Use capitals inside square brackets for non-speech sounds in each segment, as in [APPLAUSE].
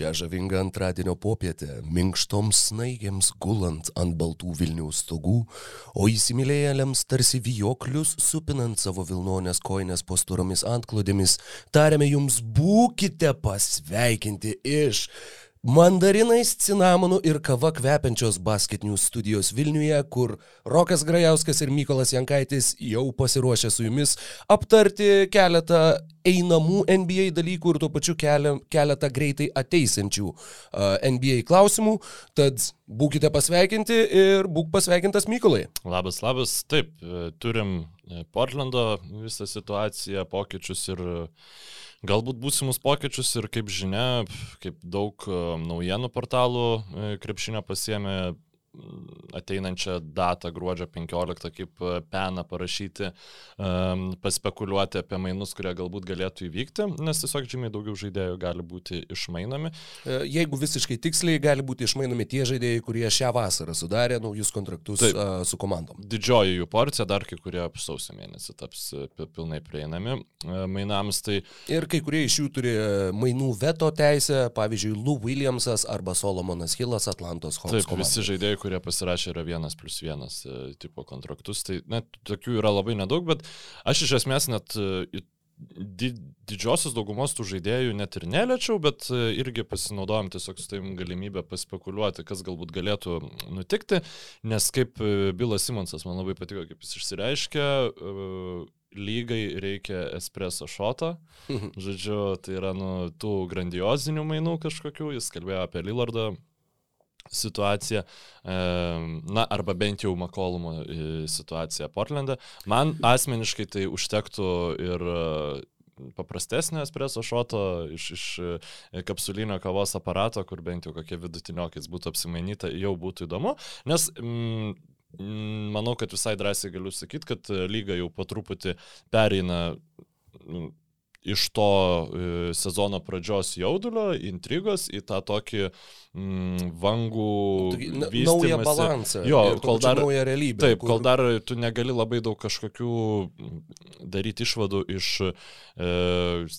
Šią žavingą antradienio popietę, minkštoms snaigėms gulant ant baltų Vilnių stogų, o įsimylėjėliams tarsi vijoklius supinant savo Vilnonės koinės posturomis antklodėmis, tariame jums būkite pasveikinti iš Mandarinais, cinamonu ir kava kvepiančios basketinių studijos Vilniuje, kur Rokas Grajauskas ir Mykolas Jankaitis jau pasiruošę su jumis aptarti keletą einamų NBA dalykų ir tuo pačiu keletą greitai ateisančių NBA klausimų. Tad būkite pasveikinti ir būk pasveikintas Mykolai. Labas, labas. Taip, turim Portlando visą situaciją, pokyčius ir uh, galbūt būsimus pokyčius ir kaip žinia, kaip daug e, naujienų portalų e, krepšinio pasiemė ateinančią datą gruodžio 15 kaip e, peną parašyti, um, paspekuliuoti apie mainus, kurie galbūt galėtų įvykti, nes tiesiog žymiai daugiau žaidėjų gali būti išmainomi. E, jeigu visiškai tiksliai, gali būti išmainomi tie žaidėjai, kurie šią vasarą sudarė naujus kontraktus Taip, uh, su komandom. Didžioji jų porcija, dar kai kurie sausio mėnesį taps pilnai prieinami mainams. Tai... Ir kai kurie iš jų turi mainų veto teisę, pavyzdžiui, Lou Williamsas arba Solomonas Hillas Atlantos Hawks. Taip, komandai. visi žaidėjai, kurie pasirašė yra vienas plus vienas e, tipo kontraktus. Tai net tokių yra labai nedaug, bet aš iš esmės net e, di, didžiosios daugumos tų žaidėjų net ir neliečiau, bet e, irgi pasinaudojom tiesiog su tavim galimybę paspekuliuoti, kas galbūt galėtų nutikti, nes kaip Bilas Simonsas man labai patiko, kaip jis išsireiškė, lygai reikia espreso šoto. Žodžiu, tai yra nu, tų grandiozinių mainų kažkokių, jis kalbėjo apie Lillardą, situacija, na, arba bent jau Makolumo e, situacija Portlande. Man asmeniškai tai užtektų ir e, paprastesnio espreso šoto iš, iš e, kapsulinio kavos aparato, kur bent jau kokie vidutiniokais būtų apsimainyta, jau būtų įdomu, nes mm, manau, kad visai drąsiai galiu sakyti, kad lyga jau po truputį pereina iš to e, sezono pradžios jaudulio, intrigos į tą tokį mm, vangų. Naują balansą. Jo, kol dar, naują realybę. Taip, kur... kol dar tu negali labai daug kažkokių daryti išvadų iš e,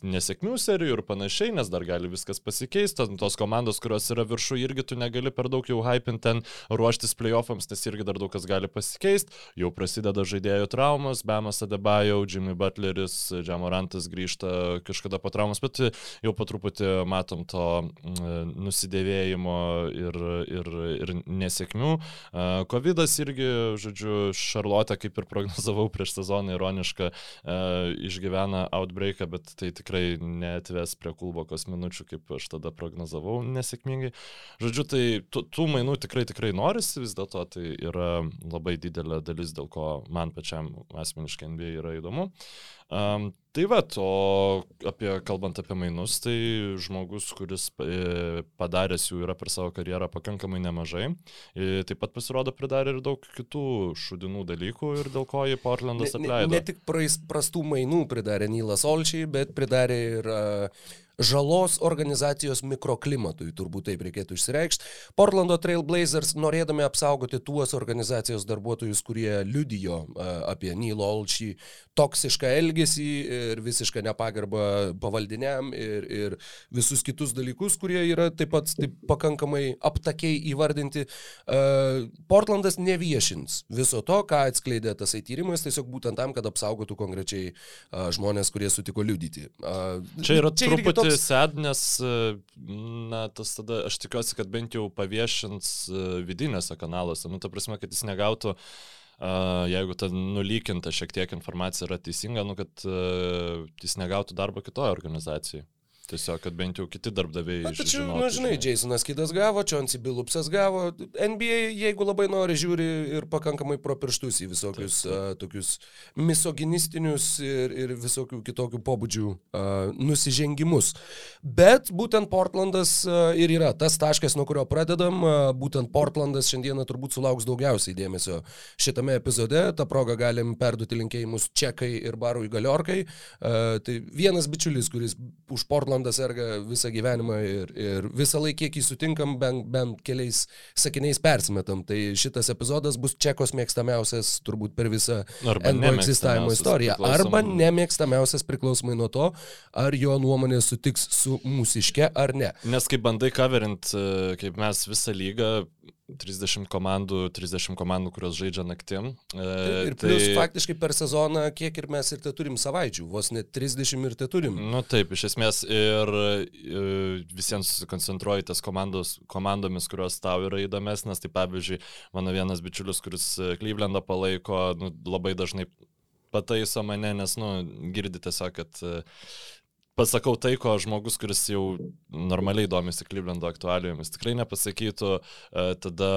nesėkmių serijų ir panašiai, nes dar gali viskas pasikeisti. Tos komandos, kurios yra viršų, irgi tu negali per daug jau hypinti ten ruoštis playoffams, nes irgi dar daug kas gali pasikeisti. Jau prasideda žaidėjų traumas, Bemas Adebayo, Jimmy Butleris, Džamorantas grįžta kažkada po traumos, bet jau po truputį matom to mm, nusidėvėjimo ir, ir, ir nesėkmių. Covidas irgi, žodžiu, Šarlotė, kaip ir prognozavau prieš sezoną ironišką, išgyvena outbreaką, bet tai tikrai netves prie kulbokos minučių, kaip aš tada prognozavau nesėkmingai. Žodžiu, tai tų, tų mainų tikrai tikrai norisi, vis dėlto tai yra labai didelė dalis, dėl ko man pačiam asmeniškai NBA yra įdomu. Um, tai va, o apie, kalbant apie mainus, tai žmogus, kuris e, padaręs jų yra per savo karjerą pakankamai nemažai, taip pat pasirodo pridarė ir daug kitų šudinų dalykų ir dėl ko jį Portlandas atleido. Ne, ne, ne tik prastų mainų pridarė Nylas Olčiai, bet pridarė ir uh, žalos organizacijos mikroklimatui, turbūt taip reikėtų išsireikšti. Portlando Trailblazers, norėdami apsaugoti tuos organizacijos darbuotojus, kurie liudijo apie Neil Olšį toksišką elgesį ir visišką nepagarbą pavaldiniam ir, ir visus kitus dalykus, kurie yra taip pat taip pakankamai aptakiai įvardinti, Portlandas neviešins viso to, ką atskleidė tas tyrimas, tiesiog būtent tam, kad apsaugotų konkrečiai žmonės, kurie sutiko liudyti. Čia yra čia truputį toks... sad, nes, na, tas tada, aš tikiuosi, kad bent jau paviešins e, vidinėse kanaluose, nu, ta prasme, kad jis negautų Uh, jeigu ta nulykinta šiek tiek informacija yra teisinga, nu, kad uh, jis negautų darbo kitoje organizacijoje. Tiesiog, kad bent jau kiti darbdaviai. Na, tačiau, na, nu, žinai, Jasonas Kidas gavo, Čionsi Bilupsas gavo. NBA, jeigu labai nori, žiūri ir pakankamai pro pirštus į visokius taip, taip. Uh, tokius misoginistinius ir, ir visokių kitokių pobūdžių uh, nusižengimus. Bet būtent Portlandas uh, ir yra tas taškas, nuo kurio pradedam. Uh, būtent Portlandas šiandieną turbūt sulauks daugiausiai dėmesio šitame epizode. Ta proga galim perduoti linkėjimus Čekai ir Barui Galiorkai. Uh, tai vienas bičiulis, kuris už Portlandą Portlandas serga visą gyvenimą ir, ir visą laiką, kiek jį sutinkam, bent, bent keliais sakiniais persimetam. Tai šitas epizodas bus Čekos mėgstamiausias turbūt per visą NBO egzistavimo istoriją. Arba nemėgstamiausias priklausomai nuo to, ar jo nuomonė sutiks su mūsiške ar ne. Nes kaip bandai coverint, e, kaip mes visą lygą, 30 komandų, 30 komandų, kurios žaidžia naktim. E, ir plus tai... faktiškai per sezoną, kiek ir mes ir te turim savaičių, vos net 30 ir te turim. Nu taip, iš esmės ir e, visiems koncentruoji tas komandos, komandomis, kurios tau yra įdomesnės. Tai pavyzdžiui, mano vienas bičiulis, kuris Klyvlendą palaiko, nu, labai dažnai pataiso mane, nes, nu, girdi tiesiog, kad pasakau tai, ko žmogus, kuris jau normaliai domisi Klyblendo aktualijomis, tikrai nepasakytų. E, tada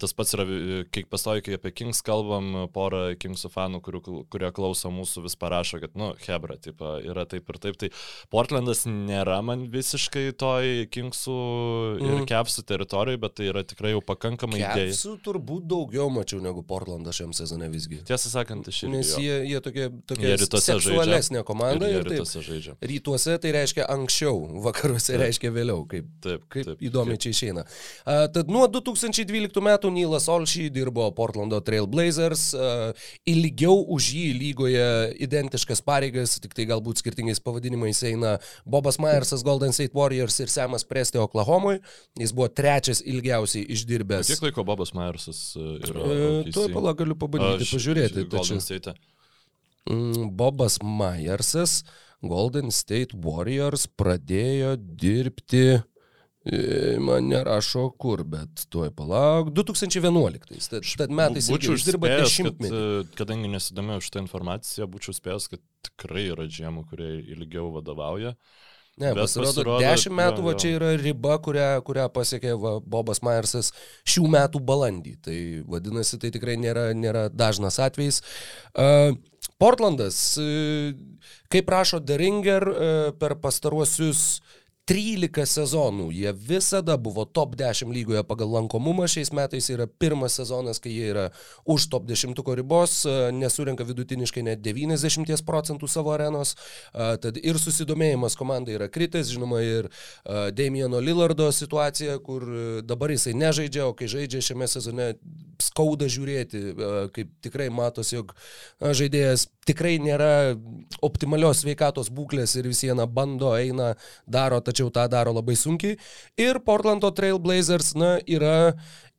tas pats yra, kai pastoju, kai apie Kings kalbam, pora Kingsų fanų, kurių, kurie klauso mūsų, vis parašo, kad, nu, Hebra, tipo, yra taip ir taip. Tai Portlandas nėra man visiškai toj Kingsų ir mm. Kepsų teritorijai, bet tai yra tikrai jau pakankamai idėja. Kepsų turbūt daugiau mačiau negu Portlandas šiam sezone visgi. Tiesą sakant, aš irgi. Nes jie, jie tokie, tokie seksualesnė komanda. Ir jie rytuose žaidžia rytuose tai reiškia anksčiau, [LAUGHS] vakaruose taip. reiškia vėliau, kaip, taip, kaip taip, įdomiai taip. čia išeina. Uh, tad nuo 2012 metų Nilas Olšy dirbo Portlando Trail Blazers, uh, ilgiau už jį lygoje identiškas pareigas, tik tai galbūt skirtingais pavadinimais eina Bobas Myersas Golden State Warriors ir Semas Presti Oklahomui. Jis buvo trečias ilgiausiai išdirbęs. Kiek laiko Bobas Myersas yra? Uh, Tuo pala galiu pabandyti pažiūrėti. Golden State. Mm, Bobas Myersas Golden State Warriors pradėjo dirbti, e, man nerašo kur, bet tuoj palauk, 2011. Tad, tad metais būčiau uždirba dešimtmetį. Kad, e, kadangi nesidomėjau šitą informaciją, būčiau spėjęs, kad tikrai yra džiemų, kurie ilgiau vadovauja. Ne, Bet pasirodo, pasirodo, 10 metų jo, jo. va čia yra riba, kurią, kurią pasiekė va, Bobas Myersas šių metų balandį. Tai vadinasi, tai tikrai nėra, nėra dažnas atvejis. Uh, Portlandas, e, kaip rašo Deringer, e, per pastaruosius 13 sezonų. Jie visada buvo top 10 lygoje pagal lankomumą, šiais metais yra pirmas sezonas, kai jie yra už top 10 ribos, e, nesurenka vidutiniškai net 90 procentų savo arenos, tad ir susidomėjimas komandai yra kritis, žinoma ir Damieno Lillardo situacija, kur dabar jisai nežaidžia, o kai žaidžia šiame sezone skauda žiūrėti, kaip tikrai matosi, jog žaidėjas tikrai nėra optimalios sveikatos būklės ir vis viena bando, eina, daro, tačiau tą daro labai sunkiai. Ir Portlando Trailblazers, na, yra,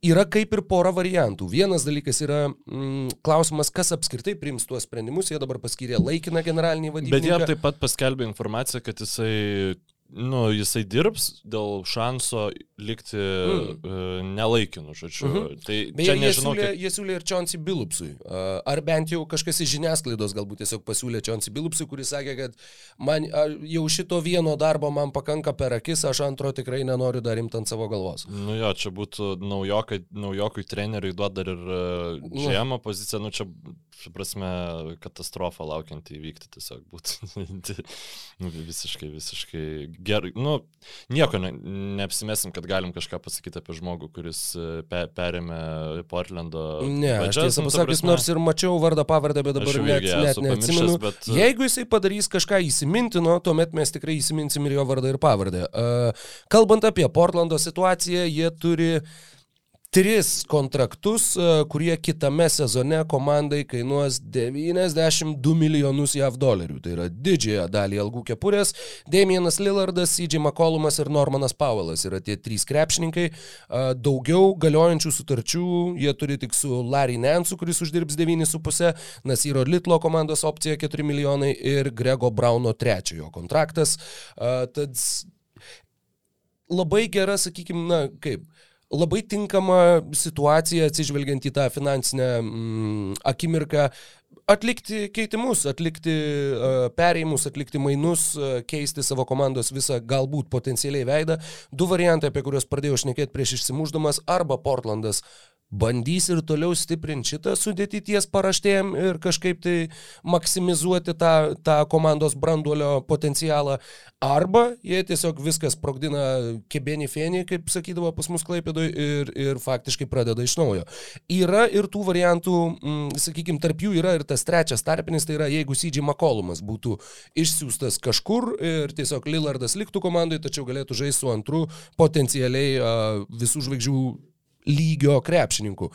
yra kaip ir pora variantų. Vienas dalykas yra mm, klausimas, kas apskritai priims tuos sprendimus. Jie dabar paskyrė laikiną generalinį vadovą. Bet jie taip pat paskelbė informaciją, kad jisai nu, jisai dirbs dėl šanso likti mm. uh, nelaikinu, žodžiu. Mm -hmm. Tai Beje, čia nežinau. Jie siūlė, kaip... jie siūlė ir Čionsi Bilupsui. Ar bent jau kažkas iš žiniasklaidos galbūt tiesiog pasiūlė Čionsi Bilupsui, kuris sakė, kad man jau šito vieno darbo man pakanka per akis, aš antro tikrai nenoriu dar imti ant savo galvos. Nu jo, čia būtų naujokai, naujokui treneriui duoda dar ir uh, žemą poziciją, nu čia, suprasme, katastrofa laukianti įvykti tiesiog būtų. [LAUGHS] nu, visiškai, visiškai gerai, nu, nieko ne, neapsimesim, kad galim kažką pasakyti apie žmogų, kuris e, pe, perėmė Portlando. Ne, vadžias, aš nu, pasakius, nors ir mačiau vardą pavardę, bet dabar net, net neatsimenu. Bet... Jeigu jisai padarys kažką įsimintino, tuomet mes tikrai įsiminsim ir jo vardą ir pavardę. Uh, kalbant apie Portlando situaciją, jie turi uh, tris kontraktus, e, kurie kitame sezone komandai kainuos 92 milijonus JAV dolerių. Tai yra didžiąją dalį algų kepurės. Damienas Lillardas, CJ McCollumas ir Normanas Powellas yra tie trys krepšininkai. E, daugiau galiojančių sutarčių jie turi tik su Larry Nansu, kuris uždirbs 9,5, Nasiro Litlo komandos opcija 4 milijonai ir Grego Brauno trečiojo kontraktas. E, tad labai gera, sakykime, na kaip, labai tinkama situacija atsižvelgiant į tą finansinę mm, akimirką atlikti keitimus, atlikti uh, perėjimus, atlikti mainus, uh, keisti savo komandos visą galbūt potencialiai veidą. Du variantai, apie kuriuos pradėjau šnekėti prieš išsimuždamas, arba Portlandas bandys ir toliau stiprinti šitą sudėtį ties paraštėm ir kažkaip tai maksimizuoti tą, tą komandos branduolio potencialą, arba jie tiesiog viskas sprogdina kebenį fenį, kaip sakydavo pas mus klaipėdoj, ir, ir faktiškai pradeda iš naujo. Yra ir tų variantų, mm, sakykime, tarp jų yra ir tas trečias tarpinis, tai yra jeigu Sydžiai Makolumas būtų išsiųstas kažkur ir tiesiog Lillardas liktų komandai, tačiau galėtų žaisti su antru potencialiai uh, visų žvaigždžių lygio krepšininkų.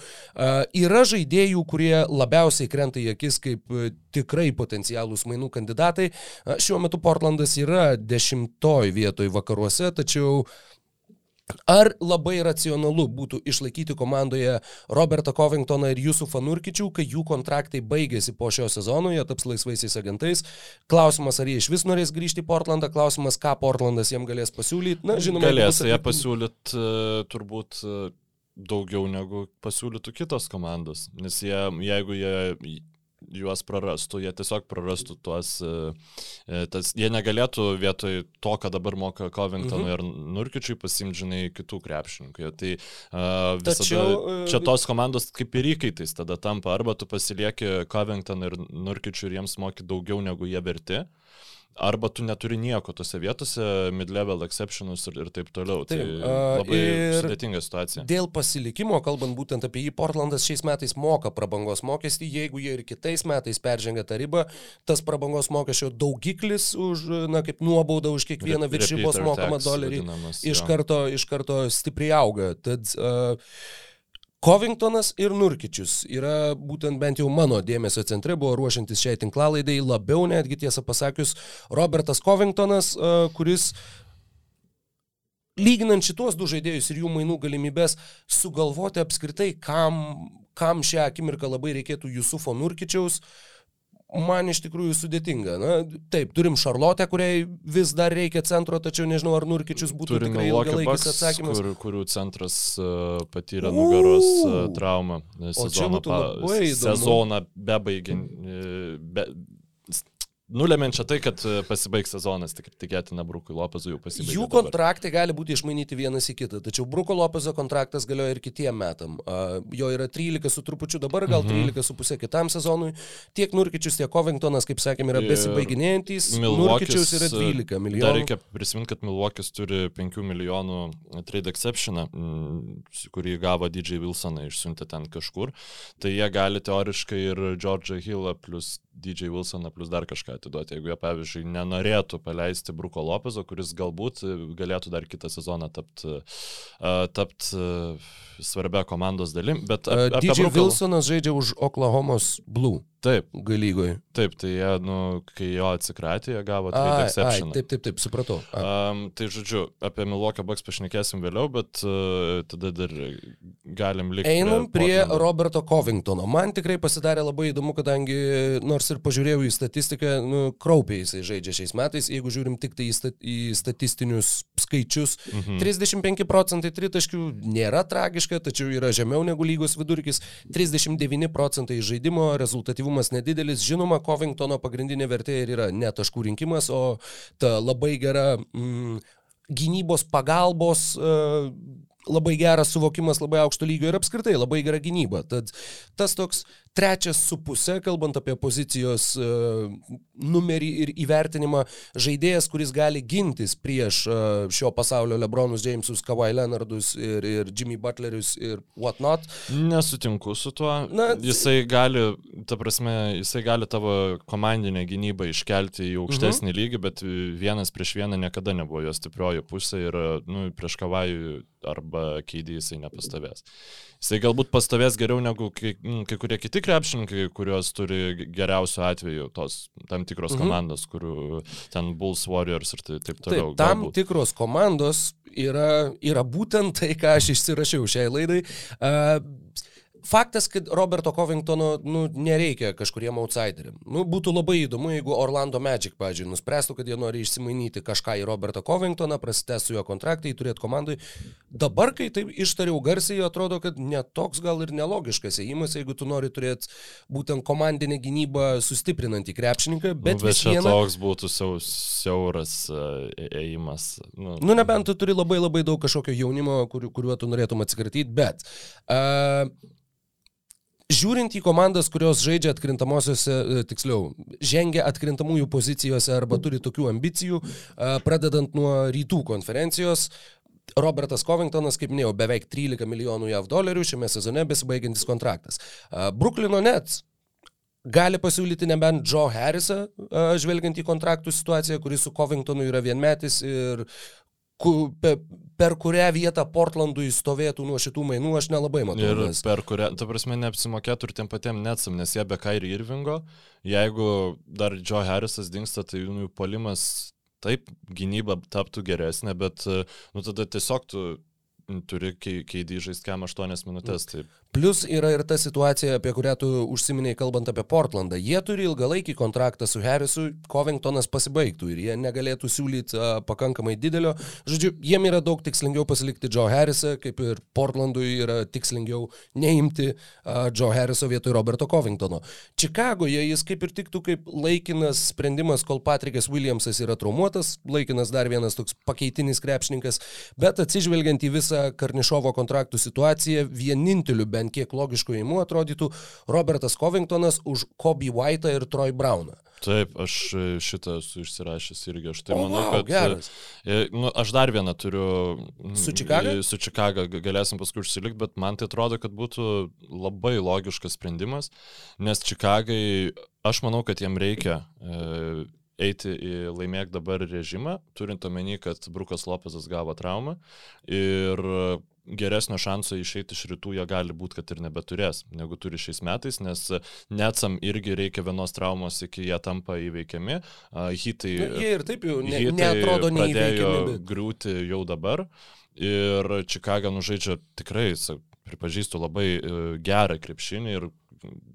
Yra žaidėjų, kurie labiausiai krenta į akis kaip uh, tikrai potencialūs mainų kandidatai. Šiuo metu Portlandas yra dešimtoj vietoj vakaruose, tačiau Ar labai racionalu būtų išlaikyti komandoje Robertą Covingtoną ir Jusufą Nurkičių, kai jų kontraktai baigėsi po šio sezono, jie taps laisvaisiais agentais? Klausimas, ar jie iš vis norės grįžti į Portlandą, klausimas, ką Portlandas jiem galės pasiūlyti. Na, žinoma, galės jie pasiūlyti uh, turbūt uh, daugiau negu pasiūlytų kitos komandos, nes jie, jeigu jie juos prarastų, jie tiesiog prarastų tuos, e, e, tas, jie negalėtų vietoj to, ką dabar moka Covingtonui mhm. ir Nurkičiui pasimdžinai kitų krepšininkų. Tai uh, visada, Tačiau, čia tos komandos kaip ir įkaitais tada tampa, arba tu pasilieki Covington ir Nurkičiui ir jiems moki daugiau negu jie verti. Uh, arba tu neturi nieko tose vietose, mid-level exceptionus ir, ir taip toliau. Taip, tai labai sudėtinga situacija. Dėl pasilikimo, kalbant būtent apie jį, Portlandas šiais metais moka prabangos mokestį, jeigu jie ir kitais metais peržengia tą ribą, tas prabangos mokesčio daugiklis už, na, kaip nuobauda už kiekvieną viršybos mokamą dolerį iš karto, iš karto stipriai auga. Tad, uh, Covingtonas ir Nurkičius yra būtent bent jau mano dėmesio centre, buvo ruošiantis šiai tinklalaidai, labiau netgi tiesą pasakius, Robertas Covingtonas, kuris lyginant šituos du žaidėjus ir jų mainų galimybės, sugalvoti apskritai, kam, kam šią akimirką labai reikėtų Jusufo Nurkičiaus, uh, man iš tikrųjų sudėtinga. Na, taip, turim Šarlotę, kuriai vis dar reikia centro, tačiau nežinau, ar Nurkičius būtų turim tikrai ilgalaikis atsakymas. Kur, kurių centras uh, patyrė nugaros uh, traumą sezoną, pa, sezoną bebaigiant, be, Nulemiančia tai, kad e, pasibaigs sezonas, tik tikėtina Brukui Lopezui jau pasibaigė. Jų kontraktai gali būti išmainyti vienas į kitą, tačiau Bruko Lopezo kontraktas galioja ir kitiem metam. Uh, jo yra 13 su trupučiu dabar, gal mm -hmm. 13 su pusė kitam sezonui. Tiek Nurkičius, tiek Covingtonas, kaip sakėm, yra besibaiginėjantis. Nurkičius yra 12 e, milijonų. Dar reikia prisiminti, kad Milwaukee'is turi 5 milijonų trade exceptioną, kurį gavo DJ Wilsoną išsiuntę ten kažkur. Tai jie gali teoriškai ir Georgia Hillą plus DJ Wilsoną plus dar kažką atiduoti, jeigu jie, pavyzdžiui, nenorėtų paleisti Bruko Lopezo, kuris galbūt galėtų dar kitą sezoną tapti tapt, svarbia komandos dalim. Bet ap, uh, DJ Bruko... Wilsonas žaidžia už Oklahomos Blue. Taip. Galygoje. Taip, tai jie, nu, kai jo atsikratė, jie gavo trade exception. Taip, taip, taip, supratau. Um, tai žodžiu, apie Milwaukee Bucks pašnekėsim vėliau, bet uh, tada dar galim likti. Einam prie, prie Roberto Covingtono. Man tikrai pasidarė labai įdomu, kadangi nors ir pažiūrėjau į statistiką, nu, kraupiai jisai žaidžia šiais metais, jeigu žiūrim tik tai į, stat, į statistinius skaičius. Mhm. 35 procentai tritaškių nėra tragiška, tačiau yra žemiau negu lygos vidurkis. 39 procentai žaidimo rezultatyvumo efektyvumas nedidelis. Žinoma, Covingtono pagrindinė vertė ir yra ne taškų rinkimas, o ta labai gera mm, gynybos pagalbos. Uh, labai geras suvokimas labai aukšto lygio ir apskritai labai gera gynyba. Tad tas toks trečias su pusė, kalbant apie pozicijos uh, numerį ir įvertinimą, žaidėjas, kuris gali gintis prieš uh, šio pasaulio Lebronus Jamesus, Kawhi Leonardus ir, ir Jimmy Butlerius ir whatnot. Nesutinku su tuo. Na, jisai gali, ta prasme, jisai gali tavo komandinę gynybą iškelti į aukštesnį mhm. lygį, bet vienas prieš vieną niekada nebuvo jo stiprioji pusė ir nu, prieš Kawhi arba keidį jisai nepastovės. Jisai galbūt pastovės geriau negu kai, kai kurie kiti krepšininkai, kuriuos turi geriausiu atveju tos tam tikros mhm. komandos, kurių ten Bulls Warriors ir taip, taip toliau. Taip, tam galbūt. tikros komandos yra, yra būtent tai, ką aš išsirašiau šiai laidai. Uh, faktas, kad Roberto Covingtono nu, nereikia kažkuriem outsideriam. Nu, būtų labai įdomu, jeigu Orlando Magic, pažiūrėjau, nuspręstų, kad jie nori išsimainyti kažką į Robertą Covingtoną, prasitęstų jo kontraktą, jį turėti komandai. Dabar, kai taip ištariau garsiai, atrodo, kad netoks gal ir nelogiškas įėjimas, jeigu tu nori turėti būtent komandinę gynybą sustiprinantį krepšininką, bet, nu, bet čia vieną... toks būtų siauras ėjimas. Nu, nu, nebent tu turi labai labai daug kažkokio jaunimo, kur, kuriuo tu norėtum atsikratyti, bet uh, Žiūrint į komandas, kurios žaidžia atkrintamosiose, e, tiksliau, žengia atkrintamųjų pozicijose arba turi tokių ambicijų, pradedant nuo rytų konferencijos, Robertas Covingtonas, kaip minėjau, beveik 13 milijonų JAV dolerių šiame sezone besibaigiantis kontraktas. Bruklino Nets gali pasiūlyti nebent Joe Harrisą, žvelgiant į kontraktų situaciją, kuris su Covingtonu yra vienmetis ir per kurią vietą Portlandui stovėtų nuo šitų mainų, aš nelabai matau. Ir nes... per kurią, ta prasme, neapsimokėtų ir tiem patiem Netsam, nes jie be Kairi Irvingo, jeigu dar Joe Harrisas dinksta, tai jų polimas taip, gynyba taptų geresnė, bet, nu, tada tiesiog tu turi keidį žaisti kem 8 minutės. Taip. Plus yra ir ta situacija, apie kurią tu užsiminėjai kalbant apie Portlandą. Jie turi ilgalaikį kontraktą su Harrisu, Covingtonas pasibaigtų ir jie negalėtų siūlyti uh, pakankamai didelio. Žodžiu, jiem yra daug tikslingiau pasilikti Joe Harrisą, kaip ir Portlandui yra tikslingiau neimti uh, Joe Harriso vietoj Roberto Covingtono. Čikagoje jis kaip ir tiktų kaip laikinas sprendimas, kol Patrikas Williamsas yra traumuotas, laikinas dar vienas toks pakeitinis krepšininkas, bet atsižvelgiant į visą Karnišovo kontraktų situaciją, vieninteliu bent kiek logiškų įimų atrodytų Robertas Covingtonas už Kobe White'ą ir Troy Brown'ą. Taip, aš šitą esu išsirašęs irgi. Aš tai o, manau, wow, kad... Geras. E, nu, aš dar vieną turiu. Su Čikaga? Su Čikaga galėsim paskui užsilikti, bet man tai atrodo, kad būtų labai logiškas sprendimas, nes Čikagai, aš manau, kad jiem reikia e, eiti į laimėk dabar režimą, turint omeny, kad Brukas Lopezas gavo traumą ir geresnio šanso išeiti iš rytų jie gali būti, kad ir nebeturės, negu turi šiais metais, nes Netsam irgi reikia vienos traumos, iki jie tampa įveikiami. Hitai, Na, jie ir taip jau ne, neatrodo neįveikiami. Griūti jau dabar. Ir Čikaga nužaidžia tikrai, pripažįstu, labai e, gerą krepšinį ir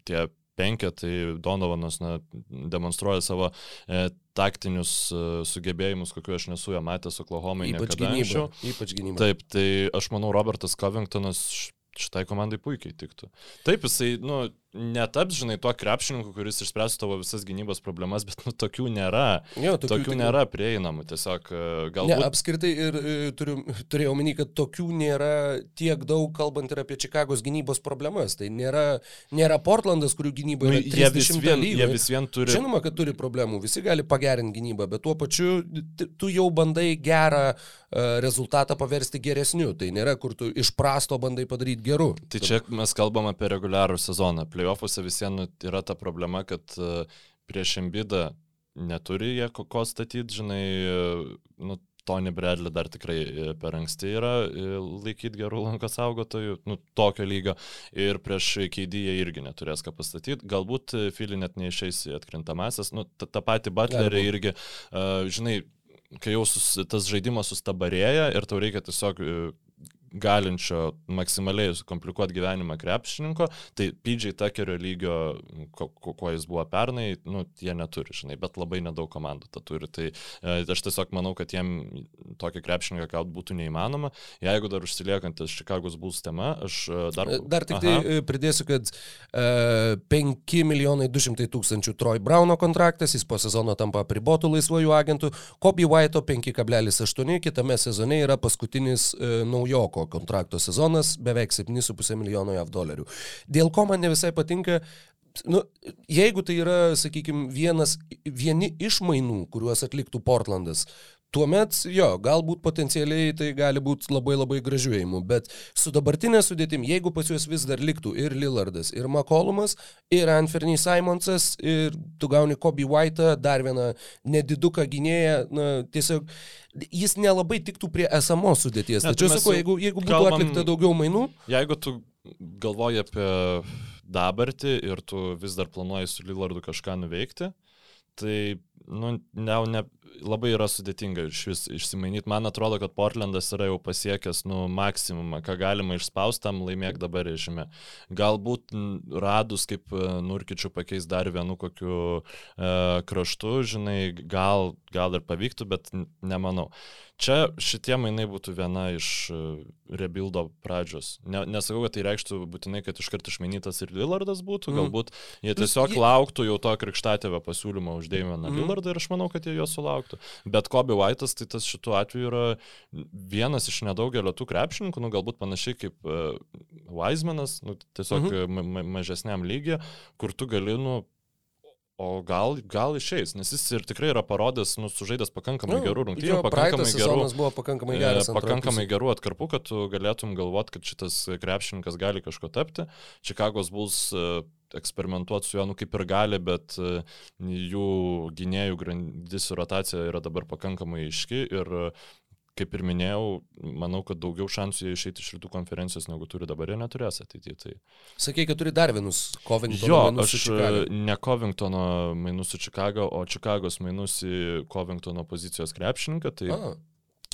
tie penketai Donovanas na, demonstruoja savo e, taktinius e, sugebėjimus, kokiu aš nesu jo matęs Oklahomai. Ypač gynyba. Ypač gynyba. Taip, tai aš manau, Robertas Covingtonas šitai komandai puikiai tiktų. Taip, jisai, nu, netaps, žinai, tuo krepšininku, kuris išspręstų tavo visas gynybos problemas, bet nu, tokių nėra. Jo, tokių tokių nėra prieinamų, tiesiog e, galbūt. Ne, apskritai ir e, turiu, turėjau omeny, kad tokių nėra tiek daug, kalbant ir apie Čikagos gynybos problemas. Tai nėra, nėra Portlandas, kurių gynyba yra nu, 30 vis vien, lygų. Jie vis vien turi. Žinoma, kad turi problemų, visi gali pagerinti gynybą, bet tuo pačiu tu jau bandai gerą e, rezultatą paversti geresniu. Tai nėra, kur tu iš prasto bandai padaryti geru. Tai čia mes kalbam apie reguliarų sezoną playoffuose visiems yra ta problema, kad e, prieš Embidą neturi jie ko statyti, žinai, e, nu, Tony Bradley dar tikrai e, per anksti yra laikyti gerų lankos saugotojų, nu, tokio lygio. Ir prieš KD jie irgi neturės ką pastatyti. Galbūt Filį net neišeis į atkrintamasis. Nu, tą patį Butlerį irgi, uh, žinai, kai jau sus, tas žaidimas sustabarėja ir tau reikia tiesiog galinčio maksimaliai sukomplikuoti gyvenimą krepšininko, tai PJ Tuckerio lygio, ko, kuo jis buvo pernai, nu, jie neturi, žinai, bet labai nedaug komandų tą turi. Tai e, aš tiesiog manau, kad jiem tokį krepšininką gaut būtų neįmanoma. Jeigu dar užsiliekantis Čikagos Bulls tema, aš e, dar... E, dar tik tai Aha. tai pridėsiu, kad e, 5 milijonai 200 tūkstančių Troy Brauno kontraktas, jis po sezono tampa pribotų laisvojų agentų, Kobe White'o 5,8, kitame sezone yra paskutinis e, naujoko Marko kontrakto sezonas beveik 7,5 milijono JAV dolerių. Dėl ko man ne visai patinka, nu, jeigu tai yra, sakykime, vienas, vieni iš mainų, kuriuos atliktų Portlandas, Tuomet, jo, galbūt potencialiai tai gali būti labai labai gražių įimų, bet su dabartinė sudėtim, jeigu pas juos vis dar liktų ir Lillardas, ir McCollumas, ir Anferny Simonsas, ir tu gauni Kobe White'ą, dar vieną nediduką gynėją, na, tiesiog jis nelabai tiktų prie esamos sudėties. Ne, Tačiau sakau, jeigu, jeigu būtų kalbam, atlikta daugiau mainų. Jeigu tu galvoji apie dabartį ir tu vis dar planuoji su Lillardu kažką nuveikti, tai nu, ne, ne, labai yra sudėtinga iš vis išsimainyti. Man atrodo, kad Portlandas yra jau pasiekęs, nu, maksimumą, ką galima išspaustam, laimėk dabar režime. Galbūt radus, kaip e, Nurkičių pakeis dar vienu kokiu e, kraštu, žinai, gal, gal ir pavyktų, bet nemanau. Čia šitie mainai būtų viena iš e, rebuildo pradžios. Ne, nesakau, kad tai reikštų būtinai, kad iškart išmainytas ir Lillardas būtų, mm. galbūt jie tiesiog lauktų jau to krikštatėvio pasiūlymo už Deimeną mm. Lillardą ir aš manau, kad jie jo sulauktų. Bet Kobe White'as, tai tas šituo atveju yra vienas iš nedaugelio tų krepšininkų, nu galbūt panašiai kaip uh, Weizmanas, nu, tiesiog ma mažesniam lygiai, kur tu gali, nu, O gal, gal išeis, nes jis ir tikrai yra parodęs, nu, sužaidęs pakankamai nu, gerų rungtynių, pakankamai gerų, buvo pakankamai geras. E, pakankamai gerų atkarpų, kad tu galėtum galvot, kad šitas krepšininkas gali kažko tapti. Čikagos Bulls e, eksperimentuoti su juo, nu kaip ir gali, bet e, jų gynėjų grandis ir rotacija yra dabar pakankamai iški ir kaip ir minėjau, manau, kad daugiau šansų jie išeiti iš rytų konferencijos, negu turi dabar, jie neturės ateityje. Tai... Sakai, kad turi dar vienus Covingtono jo, mainus su Chicago. Ne Covingtono mainus su Chicago, o Chicagos mainus į Covingtono pozicijos krepšininką. Tai... A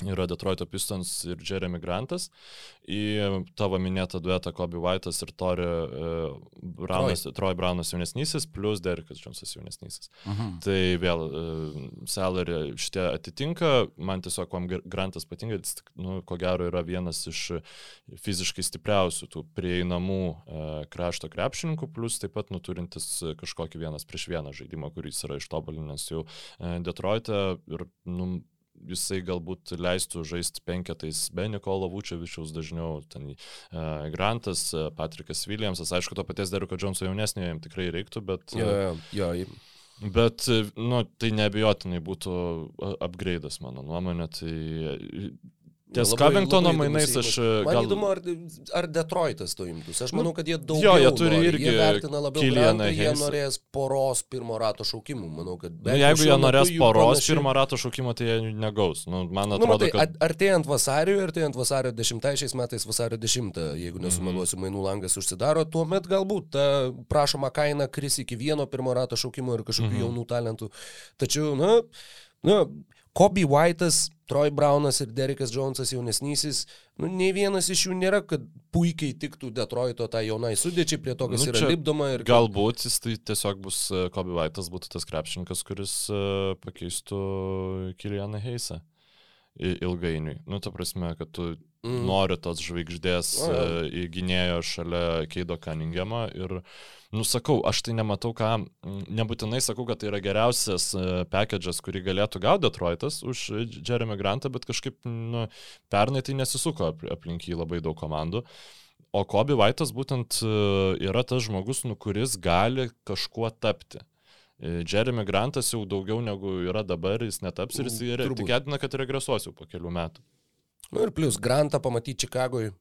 yra Detroito Pistons ir Jeremy Grantas. Į tavo minėtą duetą Kobe White'as ir Tori uh, Brownas, Troy. Troy Brownas jaunesnysis, plus Derekas Jonesas jaunesnysis. Uh mhm. -huh. Tai vėl uh, salary šitie atitinka, man tiesiog kuo Grantas patinka, jis, nu, ko gero yra vienas iš fiziškai stipriausių tų prieinamų uh, krašto krepšininkų, plus taip pat nuturintis kažkokį vienas prieš vieną žaidimą, kuris yra ištobulinęs jau uh, Detroitą ir nu, jisai galbūt leistų žaisti penketais be Nikolo Vučevičiaus dažniau, ten uh, Grantas, uh, Patrikas Williamsas, aišku, to paties Deriko Džonso jaunesnio jam tikrai reiktų, bet... Jo, jo, jo. Bet, nu, tai neabejotinai būtų upgrade'as, mano nuomonė, tai Ties Covingtono mainais aš... Man gal... įdomu, ar, ar Detroitas to imtųsi. Aš manau, kad jie daugiau... Jo, jie turi nori. irgi... Jie vertina labiau Kilianą, jie norės poros pirmo rato šaukimų. Manau, kad... Nu, jeigu jie norės poros panaši... pirmo rato šaukimo, tai jie negaus. Nu, man nu, atrodo, nu, matai, kad... Artėjant vasario, artėjant vasario 10, šiais metais vasario 10, jeigu nesumeluosiu, mm -hmm. mainų langas užsidaro, tuomet galbūt ta prašoma kaina kris iki vieno pirmo rato šaukimo ir kažkokių mm -hmm. jaunų talentų. Tačiau, na... na Kobe White'as, Troy Brownas ir Derekas Jonesas jaunesnysis, nu, nei vienas iš jų nėra, kad puikiai tiktų Detroito tą jaunai sudėčiai prie to, kas nu, yra lipdoma. Ir... Galbūt jis tai tiesiog bus e, Kobe White'as, būtų tas krepšininkas, kuris uh, pakeistų Kilianą Heisą ilgainiui. Nu, ta prasme, kad tu mm. nori tos žvaigždės oh, ja. uh, gynėjo šalia Keido Cunninghamo ir Nusakau, aš tai nematau, ką, nebūtinai sakau, kad tai yra geriausias e, package'as, kurį galėtų gauti Detroitas už Jeremy Grantą, bet kažkaip nu, pernai tai nesisuko aplink jį labai daug komandų. O Kobe White'as būtent e, yra tas žmogus, nu, kuris gali kažkuo tapti. E, Jeremy Grantas jau daugiau negu yra dabar, jis netaps ir jis tikėtina, kad regresuos jau po kelių metų. Nu ir plus, Grantą pamatyti Čikagoje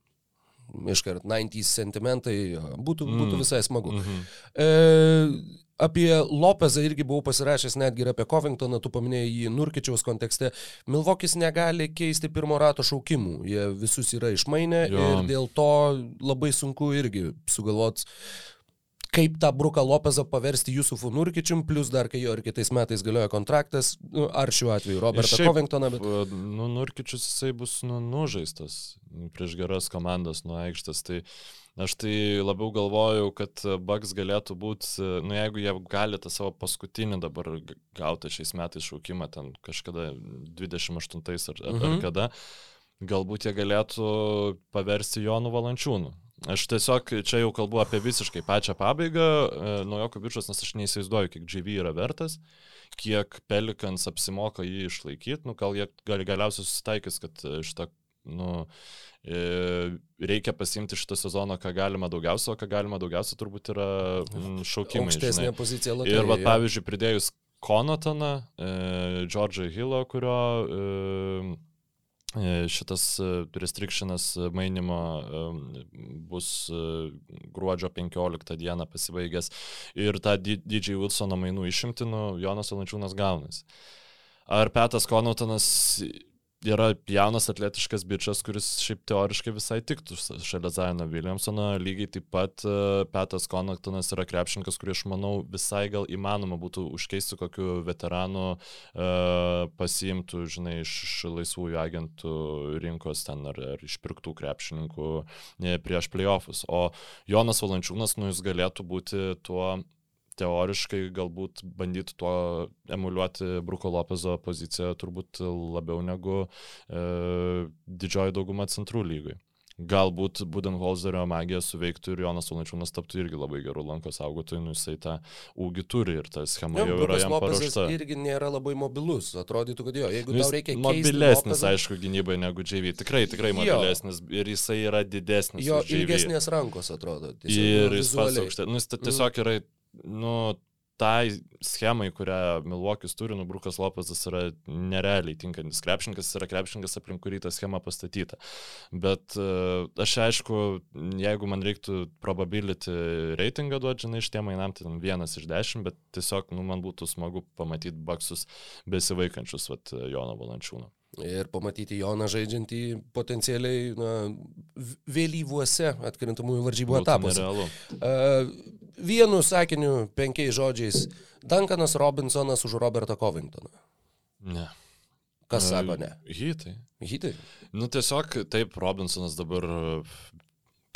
iškart 90 sentimentai, būtų, mm. būtų visai smagu. Mm -hmm. e, apie Lopezą irgi buvau pasirašęs netgi ir apie Covingtoną, tu paminėjai jį Nurkičiaus kontekste. Milvokis negali keisti pirmo rato šaukimų, jie visus yra išmainę jo. ir dėl to labai sunku irgi sugalvoti kaip tą Bruką Lopezą paversti Jusufu Nurkičium, plus dar kai jo ir kitais metais galioja kontraktas, nu, ar šiuo atveju Robertą šiaip, Covingtoną. Bet... Nu, Nurkičius jisai bus nu, nužaistas prieš geras komandas nuo aikštės. Tai aš tai labiau galvojau, kad Bugs galėtų būti, nu jeigu jie gali tą savo paskutinį dabar gautą šiais metais šaukimą, ten kažkada 28 ar, ar, mhm. ar kada, galbūt jie galėtų paversti Jonų Valančiūnų. Aš tiesiog čia jau kalbu apie visiškai pačią pabaigą e, naujoko biržos, nes aš neįsivaizduoju, kiek GV yra vertas, kiek Pelikans apsimoka jį išlaikyti, nu gal jie gali galiausiai susitaikys, kad e, šitą, nu, e, reikia pasimti šitą sezoną, ką galima daugiausia, o ką galima daugiausia turbūt yra šaukimai. Aukštesnė pozicija Latvijos. Ir, va, pavyzdžiui, pridėjus Konotoną, Džordžą Hilo, kurio E, šitas e, restrictionas e, mainimo bus gruodžio 15 dieną pasibaigęs ir tą DJ Wilsono mainų išimtinu Jonas Valančiūnas gaunasi. Ar Petas Konotonas yra jaunas atletiškas bičias, kuris šiaip teoriškai visai tiktų šalia Zaino Williamsono. Lygiai taip pat uh, Petas Konaktonas yra krepšininkas, kurį aš manau visai gal įmanoma būtų užkeisti kokiu veteranu uh, pasiimtų, žinai, iš, laisvųjų agentų rinkos ten ar, ar išpirktų krepšininkų prieš playoffus. O Jonas Valančiūnas, nu jis galėtų būti tuo teoriškai galbūt bandytų tuo emuliuoti Bruko Lopezo poziciją turbūt labiau negu e, didžioji dauguma centrų lygui. Galbūt Budenholzerio magija suveiktų ir Jonas Ulančiūnas taptų irgi labai gerų lankos saugotojų, nu jisai tą ūgį turi ir ta schema jau, jau yra jam paruošta. Jis irgi nėra labai mobilus, atrodytų, kad jo, jeigu tau reikia... Mobilesnis, Lopezą... aišku, gynybai negu JV, tikrai, tikrai mobilesnis jo. ir jisai yra didesnis. Jo ilgesnės rankos atrodo. Tiesiog, ir jis pats aukštė. Nu, jis tiesiog mm. yra nu, tai schemai, kurią Milvokis turi, nu, Brukas Lopezas yra nerealiai tinkantis krepšininkas, yra krepšininkas, aplink kurį ta schema pastatyta. Bet uh, aš aišku, jeigu man reiktų probability reitingą duoti, žinai, iš tiem mainam, tai vienas iš dešimt, bet tiesiog, nu, man būtų smagu pamatyti baksus besivaikančius, vat, Jono Valančiūno ir pamatyti Joną žaidžiantį potencialiai na, vėlyvuose atkrintamųjų varžybų etapuose. Uh, vienu sakiniu, penkiais žodžiais. Duncanas Robinsonas už Robertą Covingtoną. Ne. Kas sako ne? Hitai. Hitai. Nu tiesiog taip, Robinsonas dabar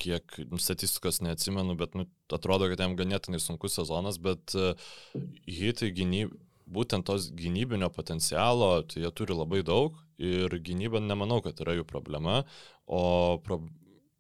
kiek statistikos neatsimenu, bet nu, atrodo, kad jam ganėtinai sunkus sezonas, bet uh, hitai gynyb, būtent tos gynybinio potencialo, tai jie turi labai daug ir gynyba nemanau, kad yra jų problema, o pro...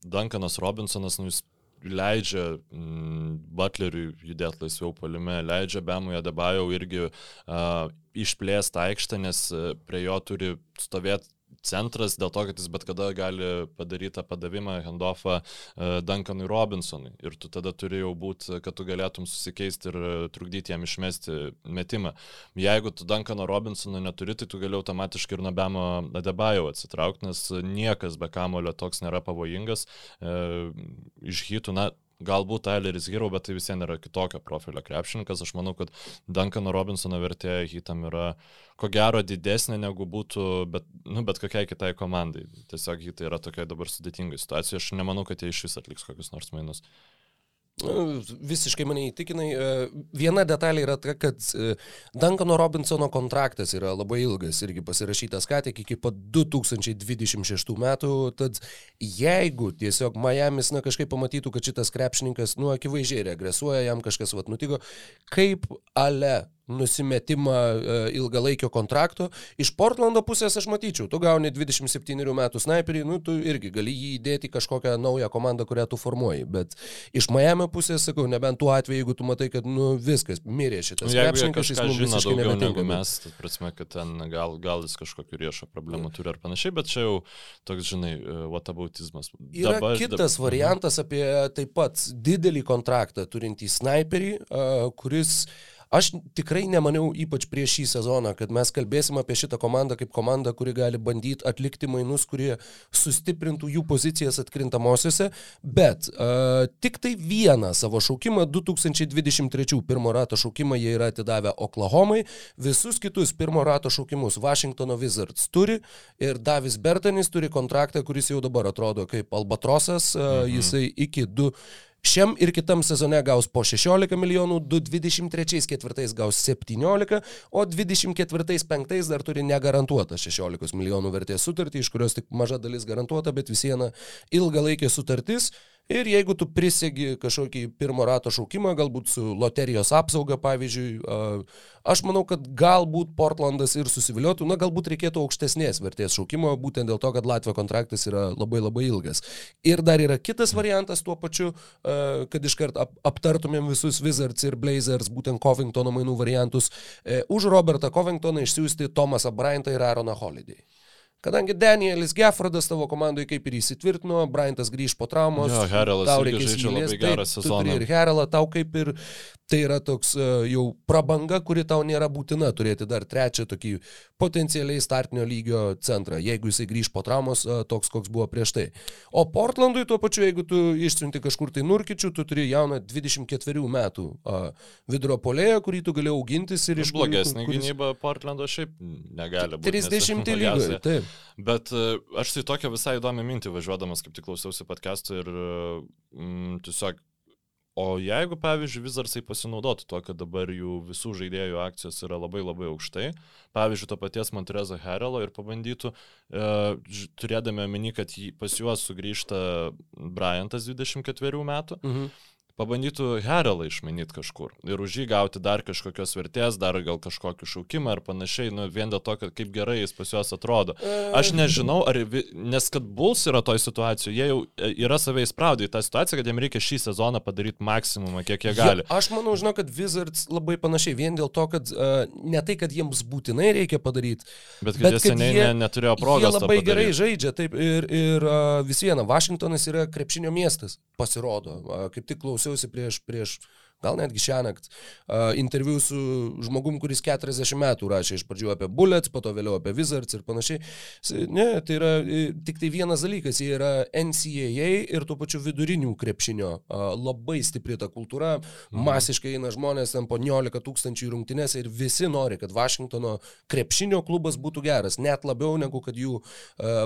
Duncanas Robinsonas, nu, jis leidžia mm, Butleriui judėti laisviau palime, leidžia Bemui Adebajau irgi uh, išplėsti aikštę, nes prie jo turi stovėti centras dėl to, kad jis bet kada gali padaryti tą padavimą handoffą uh, Duncanui Robinsonui. Ir tu tada turi jau būti, kad tu galėtum susikeisti ir trukdyti jam išmesti metimą. Jeigu tu Duncano Robinsono neturi, tai tu gali automatiškai ir nuo Bemo Adebajo atsitraukti, nes niekas be kamulio toks nėra pavojingas. Uh, iš hitų, na, galbūt Tyleris Hero, bet tai vis vien yra kitokio profilio krepšininkas. Aš manau, kad Duncano Robinsono vertė hitam yra ko gero didesnė negu būtų bet, nu, bet kokiai kitai komandai. Tiesiog hitai yra tokia dabar sudėtinga situacija. Aš nemanau, kad jie iš vis atliks kokius nors mainus. Nu, visiškai mane įtikinai. E, viena detalė yra ta, kad e, Duncano Robinsono kontraktas yra labai ilgas, irgi pasirašytas ką tik iki pat 2026 metų. Tad jeigu tiesiog Miami's na, kažkaip pamatytų, kad šitas krepšininkas, nu, akivaizdžiai regresuoja, jam kažkas vat nutiko, kaip ale nusimetimą e, ilgalaikio kontrakto. Iš Portlando pusės aš matyčiau, tu gauni 27 metų sniperį, nu, tu irgi gali jį įdėti kažkokią naują komandą, kurią tu formuoji. Bet iš Miami pusės, sakau, nebent tuo atveju, jeigu tu matai, kad nu, viskas, mirė šitas nu, krepšininkas, jis mums visiškai nebetinka. Mes, tai prasme, kad ten gal, gal jis kažkokiu riešo problemų turi ar panašiai, bet čia jau toks, žinai, e, whataboutizmas. Yra dabar, kitas dabar, variantas apie taip pat didelį kontraktą turintį sniperį, kuris uh, Aš tikrai nemaniau, ypač prieš šį sezoną, kad mes kalbėsim apie šitą komandą kaip komandą, kuri gali bandyti atlikti mainus, kurie sustiprintų jų pozicijas atkrintamosiose, bet uh, tik tai vieną savo šaukimą 2023 pirmo rato šaukimą jie yra atidavę Oklahomai, visus kitus pirmo rato šaukimus Washingtono Wizards turi ir Davis Bertanis turi kontraktą, kuris jau dabar atrodo kaip Albatrosas, uh, mhm. jisai iki 2 Šiam ir kitam sezone gaus po 16 milijonų, 2023-2024 gaus 17, o 2024-2025 dar turi negarantuotą 16 milijonų vertės sutartį, iš kurios tik maža dalis garantuota, bet vis viena ilgalaikė sutartis. Ir jeigu tu prisegi kažkokį pirmo rato šaukimą, galbūt su loterijos apsauga, pavyzdžiui, aš manau, kad galbūt Portlandas ir susiviliotų, na galbūt reikėtų aukštesnės vertės šaukimo, būtent dėl to, kad Latvijos kontraktas yra labai labai ilgas. Ir dar yra kitas variantas tuo pačiu, kad iškart aptartumėm visus Wizards ir Blazers, būtent Covingtono mainų variantus, e, už Robertą Covingtoną išsiųsti Tomasą Bryantą ir Aaroną Holiday. Kadangi Danielis Geffordas tavo komandai kaip ir įsitvirtino, Bryantas grįž po traumos, jo, Herelas tau reikės labai gerą sezoną. Ir Herelą tau kaip ir tai yra toks uh, jau prabanga, kuri tau nėra būtina turėti dar trečią tokį potencialiai startinio lygio centrą, jeigu jisai grįž po traumos uh, toks, koks buvo prieš tai. O Portlandui tuo pačiu, jeigu tu išsiunti kažkur tai nurkičių, tu turi jauną 24 metų uh, vidurio polėją, kurį tu gali augintis ir iš... Blogesnė kuris... gynyba Portlando šiaip negali būti. 30 lygoje, taip. Bet e, aš tai tokią visai įdomią mintį važiuodamas, kaip tik klausiausi podcast'o ir mm, tiesiog O jeigu, pavyzdžiui, Wizardsai pasinaudotų to, kad dabar jų visų žaidėjų akcijos yra labai labai aukštai, pavyzdžiui, to paties Montrezo Herelo ir pabandytų, e, turėdami omeny, kad jį, pas juos sugrįžta Bryantas 24 metų, mhm pabandytų Herelą išmanyti kažkur ir už jį gauti dar kažkokios vertės, dar gal kažkokį šaukimą ar panašiai, nu, vien dėl to, kad kaip gerai jis pas juos atrodo. Aš nežinau, ar, nes kad Bulls yra toj situacijoje, jie jau e, yra savai įspraudė į tą situaciją, kad jiems reikia šį sezoną padaryti maksimumą, kiek jie gali. Ja, aš manau, žinau, kad Wizards labai panašiai, vien dėl to, kad uh, ne tai, kad jiems būtinai reikia padaryti, bet kad bet jie seniai jie, ne, neturėjo progos. Jie labai gerai žaidžia, taip, ir, ir uh, vis viena, Vašingtonas yra krepšinio miestas, pasirodo. Uh, kaip tik klausiau klausiausi prieš, prieš gal netgi šią naktį, interviu su žmogum, kuris 40 metų rašė iš pradžių apie Bullets, po to vėliau apie Wizards ir panašiai. Ne, tai yra tik tai vienas dalykas, jie yra NCAA ir tuo pačiu vidurinių krepšinio. Labai stipri ta kultūra, mhm. masiškai eina žmonės ten po 19 tūkstančių rungtynėse ir visi nori, kad Vašingtono krepšinio klubas būtų geras, net labiau negu kad jų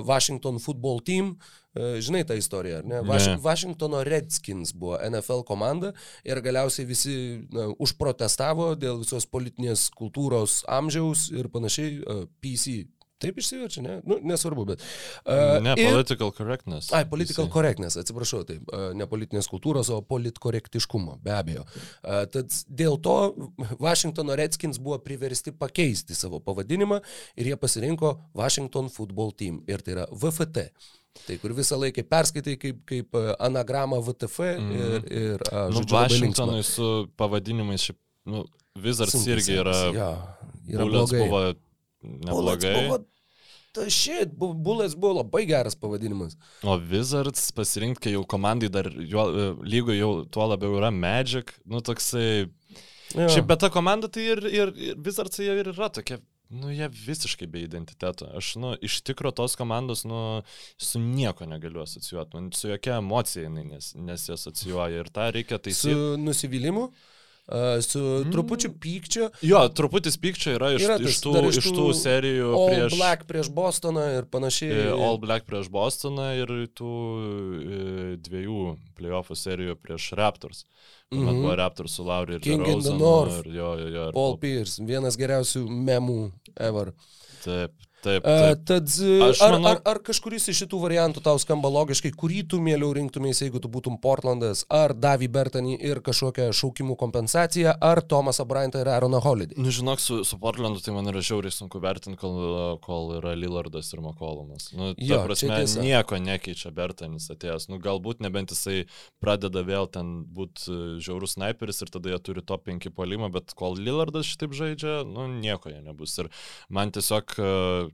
Washington football team. Uh, žinai tą istoriją, ar ne? Vaš, ne. Washingtono Redskins buvo NFL komanda ir galiausiai visi na, užprotestavo dėl visos politinės kultūros amžiaus ir panašiai. Uh, PC Taip išsiverčia, ne? Nu, nesvarbu, bet. Uh, ne, ir, political correctness. Ai, political correctness, atsiprašau, taip. Uh, ne politinės kultūros, o politkorektiškumo, be abejo. Uh, tad dėl to Washingtono Redskins buvo priversti pakeisti savo pavadinimą ir jie pasirinko Washington Football Team. Ir tai yra VFT. Tai kur visą laiką perskaitai kaip, kaip anagramą VTF mm. ir, ir uh, nu, Washingtonui su pavadinimais, šiaip, nu, Wizards Sunkus, irgi yra. Ja, yra blogai. Buvo neblogai. Šit, Bullets buvo labai geras pavadinimas. O Wizards pasirinkti, kai jau komandai dar jo, e, lygo jau tuo labiau yra Magic, nu toksai... Jo. Šiaip bet ta komanda tai ir, ir, ir Wizards jie ir yra tokia Nu, jie visiškai be identiteto. Aš, nu, iš tikro tos komandos, nu, su nieko negaliu asocijuoti. Man su jokia emocija jinai nes, nesasocijuoja ir tą reikia taisyti. Su nusivylimu? Uh, su mm. trupučiu pykčio. Jo, truputis pykčio yra iš, yra tas, iš, tų, iš, tų, iš tų serijų. All prieš, Black prieš Bostoną ir panašiai. E, All Black prieš Bostoną ir tų e, dviejų playoffų serijų prieš Raptors. Mm -hmm. Buvo Raptors su Lauriu ir King in the North. Ir, jo, jo, jo, ir Paul Pierce, vienas geriausių memų ever. Taip, Taip, taip. Tad ar, manau... ar, ar kažkuris iš šitų variantų tau skamba logiškai, kurį tu mieliau rinktumės, jeigu tu būtum Portlandas, ar Davy Bertani ir kažkokią šaukimų kompensaciją, ar Tomasą Bryantą ir Aaroną Holiday? Nu, žinok, su, su Portlandu tai man yra žiauriai sunku vertinti, kol, kol yra Lillardas ir McCollumas. Nu, jo, prasme, nieko nekeičia Bertanis atėjęs. Nu, galbūt nebent jisai pradeda vėl ten būti e, žiaurus sniperis ir tada jie turi top 5 polimą, bet kol Lillardas šitaip žaidžia, nu, nieko jie nebus. Ir man tiesiog uh,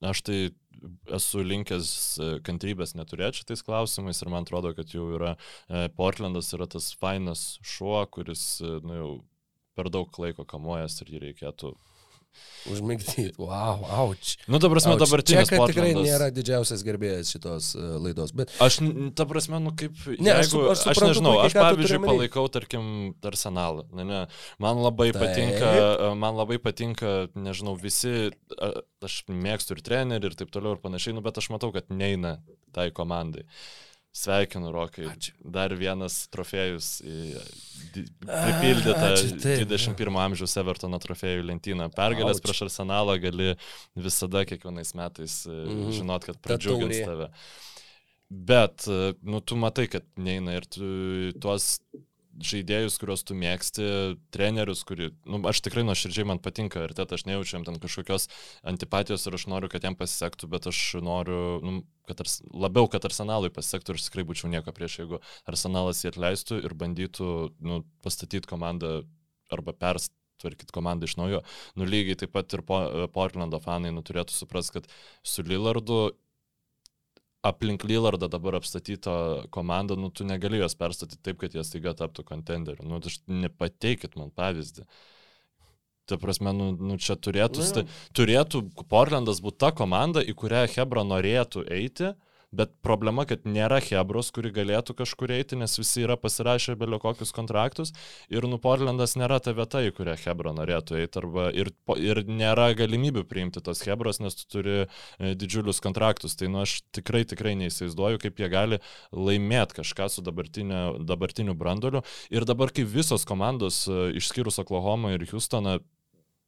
Aš tai esu linkęs e, kantrybės neturėti šitais klausimais ir man atrodo, kad jau yra e, Portlandas yra tas fainas šuo, kuris e, nu, jau per daug laiko kamuojas ir jį reikėtų Užmigdyti. Wow, auč. Nu, ta prasme, dabartinis Čeka tikrai nėra didžiausias gerbėjas šitos uh, laidos, bet... Aš, ta prasme, nu kaip... Ne, jeigu, aš, aš, aš nežinau, aš pavyzdžiui palaikau, tarkim, arsenalą. Ne, ne, man labai Taip. patinka, e, man labai patinka, nežinau, visi, aš mėgstu ir trenerių ir taip toliau ir panašiai, nu, bet aš matau, kad neina tai komandai. Uh, Sveikinu, Rokai. Ačiū. Dar vienas trofėjus pripildyta 21 amžiaus Evertono trofėjų lentyną. Pergalės Ačiū. prieš arsenalą gali visada kiekvienais metais mm. žinot, kad pradžiugins tave. Bet, e, nu, tu matai, kad neina ir tu tuos žaidėjus, kuriuos tu mėgsti, trenerius, kurį, nu, aš tikrai nuoširdžiai man patinka ir tet aš nejaučiam ten kažkokios antipatijos ir aš noriu, kad jam pasisektų, bet aš noriu, nu, kad ars, labiau, kad arsenalui pasisektų ir aš tikrai būčiau nieko prieš, jeigu arsenalas jį atleistų ir bandytų, nu, pastatyti komandą arba perst tvarkyti komandą iš naujo. Nu lygiai taip pat ir po, Portlando fanai nu, turėtų suprasti, kad su Lillardu aplink Lillardą dabar apstatytą komandą, nu, tu negali jos perstatyti taip, kad jie staiga taptų kontenderiu. Nu, aš nepateikit man pavyzdį. Ta prasme, nu, nu čia turėtų, nu, turėtų Portlandas būti ta komanda, į kurią Hebra norėtų eiti, bet problema, kad nėra Hebros, kuri galėtų kažkur eiti, nes visi yra pasirašę belio kokius kontraktus ir nu Portlandas nėra ta vieta, į kurią Hebra norėtų eiti arba ir, ir nėra galimybių priimti tos Hebros, nes tu turi e, didžiulius kontraktus. Tai nu aš tikrai, tikrai neįsivaizduoju, kaip jie gali laimėti kažką su dabartiniu brandoliu. Ir dabar, kai visos komandos, e, išskyrus Oklahoma ir Houstoną,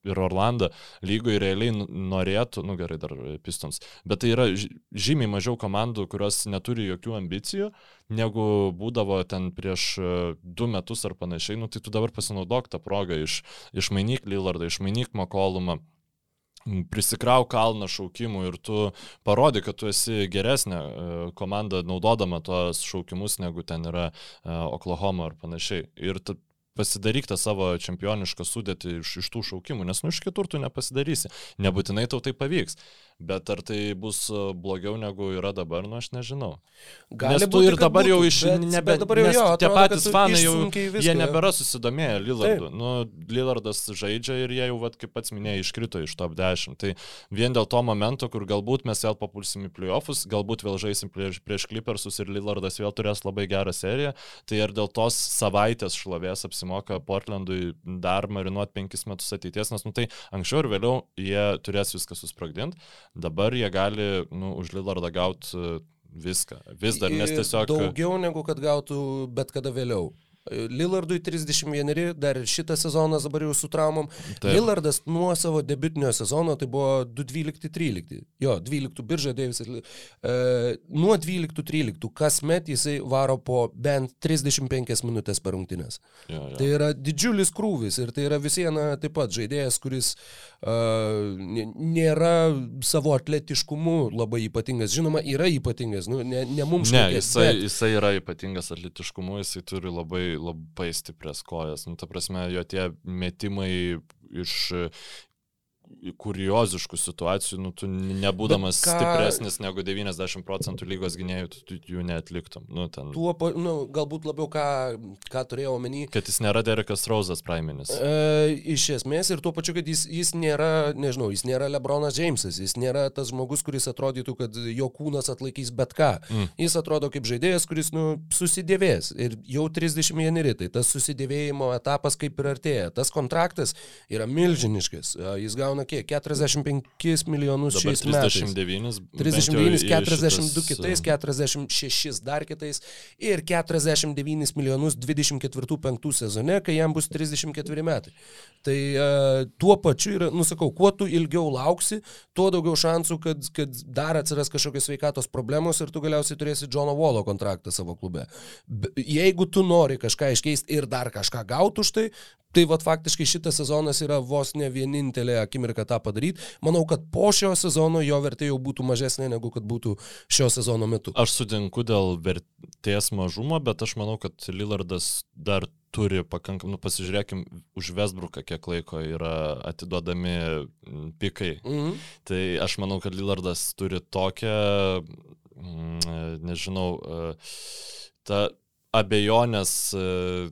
ir Orlando lygoje realiai norėtų, nu gerai, dar Pistons, bet tai yra žymiai mažiau komandų, kurios neturi jokių ambicijų, negu būdavo ten prieš e, du metus ar panašiai, nu tai tu dabar pasinaudok tą progą, iš, išmainyk Lillardą, išmainyk McCollumą prisikrauk kalną šaukimų ir tu parodi, kad tu esi geresnė e, komanda naudodama tos šaukimus, negu ten yra e, Oklahoma ar panašiai. Ir pasidaryk tą savo čempionišką sudėtį iš, iš tų šaukimų, nes nu iš kitur tu nepasidarysi. Nebūtinai tau tai pavyks. Bet ar tai bus e, blogiau negu yra dabar, nu aš nežinau. Gali nes tu būti, ir dabar būtų, jau iš... Bet, nebe, bet dabar jau jo, tie atrodo, patys fanai jau... Viską, jie nebėra susidomėję Lillardu. Taip. Nu, Lillardas žaidžia ir jie jau, vat, kaip pats minėjai, iškrito iš top 10. Tai vien dėl to momento, kur galbūt mes vėl papulsim į playoffus, galbūt vėl žaisim prieš, prieš Clippersus ir Lillardas vėl turės labai gerą seriją, tai ir dėl tos savaitės šlovės apsimoka Portlandui dar marinuoti penkis metus ateities, nes nu, tai anksčiau ir vėliau jie turės viską susprogdinti. Dabar jie gali nu, už Lillardą gauti e, viską. Vis dar, nes tiesiog... Daugiau negu kad gautų bet kada vėliau. Lillardui 31, dar šitą sezoną dabar jau su traumom. Taip. Lillardas nuo savo debiutinio sezono, tai buvo 2-12-13. Jo, 12 birža Deivisas. E, nuo 12-13 kasmet jisai varo po bent 35 minutės per rungtynės. Jo, jo. Tai yra didžiulis krūvis ir tai yra visiena taip pat žaidėjas, kuris e, nėra savo atletiškumu labai ypatingas. Žinoma, yra ypatingas, nu, ne, ne mums. Ne, šakės, jisai, bet... jisai yra ypatingas atletiškumu, jisai turi labai labai stiprias kojas. Nu, ta prasme, jo tie metimai iš kurioziškų situacijų, nu, tu nebūdamas ką... stipresnis negu 90 procentų lygos gynėjų, tu, tu jų neatliktum. Nu, ten... Tuo, nu, galbūt labiau ką, ką turėjau omeny. Kad jis nėra Derekas Rauzas praiminis. E, iš esmės ir tuo pačiu, kad jis, jis nėra, nežinau, jis nėra Lebronas Jamesas, jis nėra tas žmogus, kuris atrodytų, kad jo kūnas atlaikys bet ką. Mm. Jis atrodo kaip žaidėjas, kuris, nu, susidėvės ir jau 31, tai tas susidėvėjimo etapas kaip ir artėja. Tas kontraktas yra milžiniškas. Jis gauna kiek? 45 milijonus Dabar šiais 39, metais. 39, 42 kitais, 46 dar kitais ir 49 milijonus 24-5 sezone, kai jam bus 34 metai. Tai uh, tuo pačiu yra, nusakau, kuo tu ilgiau lauksi, tuo daugiau šansų, kad, kad dar atsiras kažkokios sveikatos problemos ir tu galiausiai turėsi Džono Volo kontraktą savo klube. Jeigu tu nori kažką iškeisti ir dar kažką gauti už tai, Tai vad faktiškai šitas sezonas yra vos ne vienintelė akimirka tą padaryti. Manau, kad po šio sezono jo vertė jau būtų mažesnė negu kad būtų šio sezono metu. Aš sutinku dėl vertės mažumo, bet aš manau, kad Lillardas dar turi pakankamai, nu pasižiūrėkim, už Vesbruką kiek laiko yra atiduodami pikai. Mhm. Tai aš manau, kad Lillardas turi tokią, mm, nežinau, e, tą abejonės e,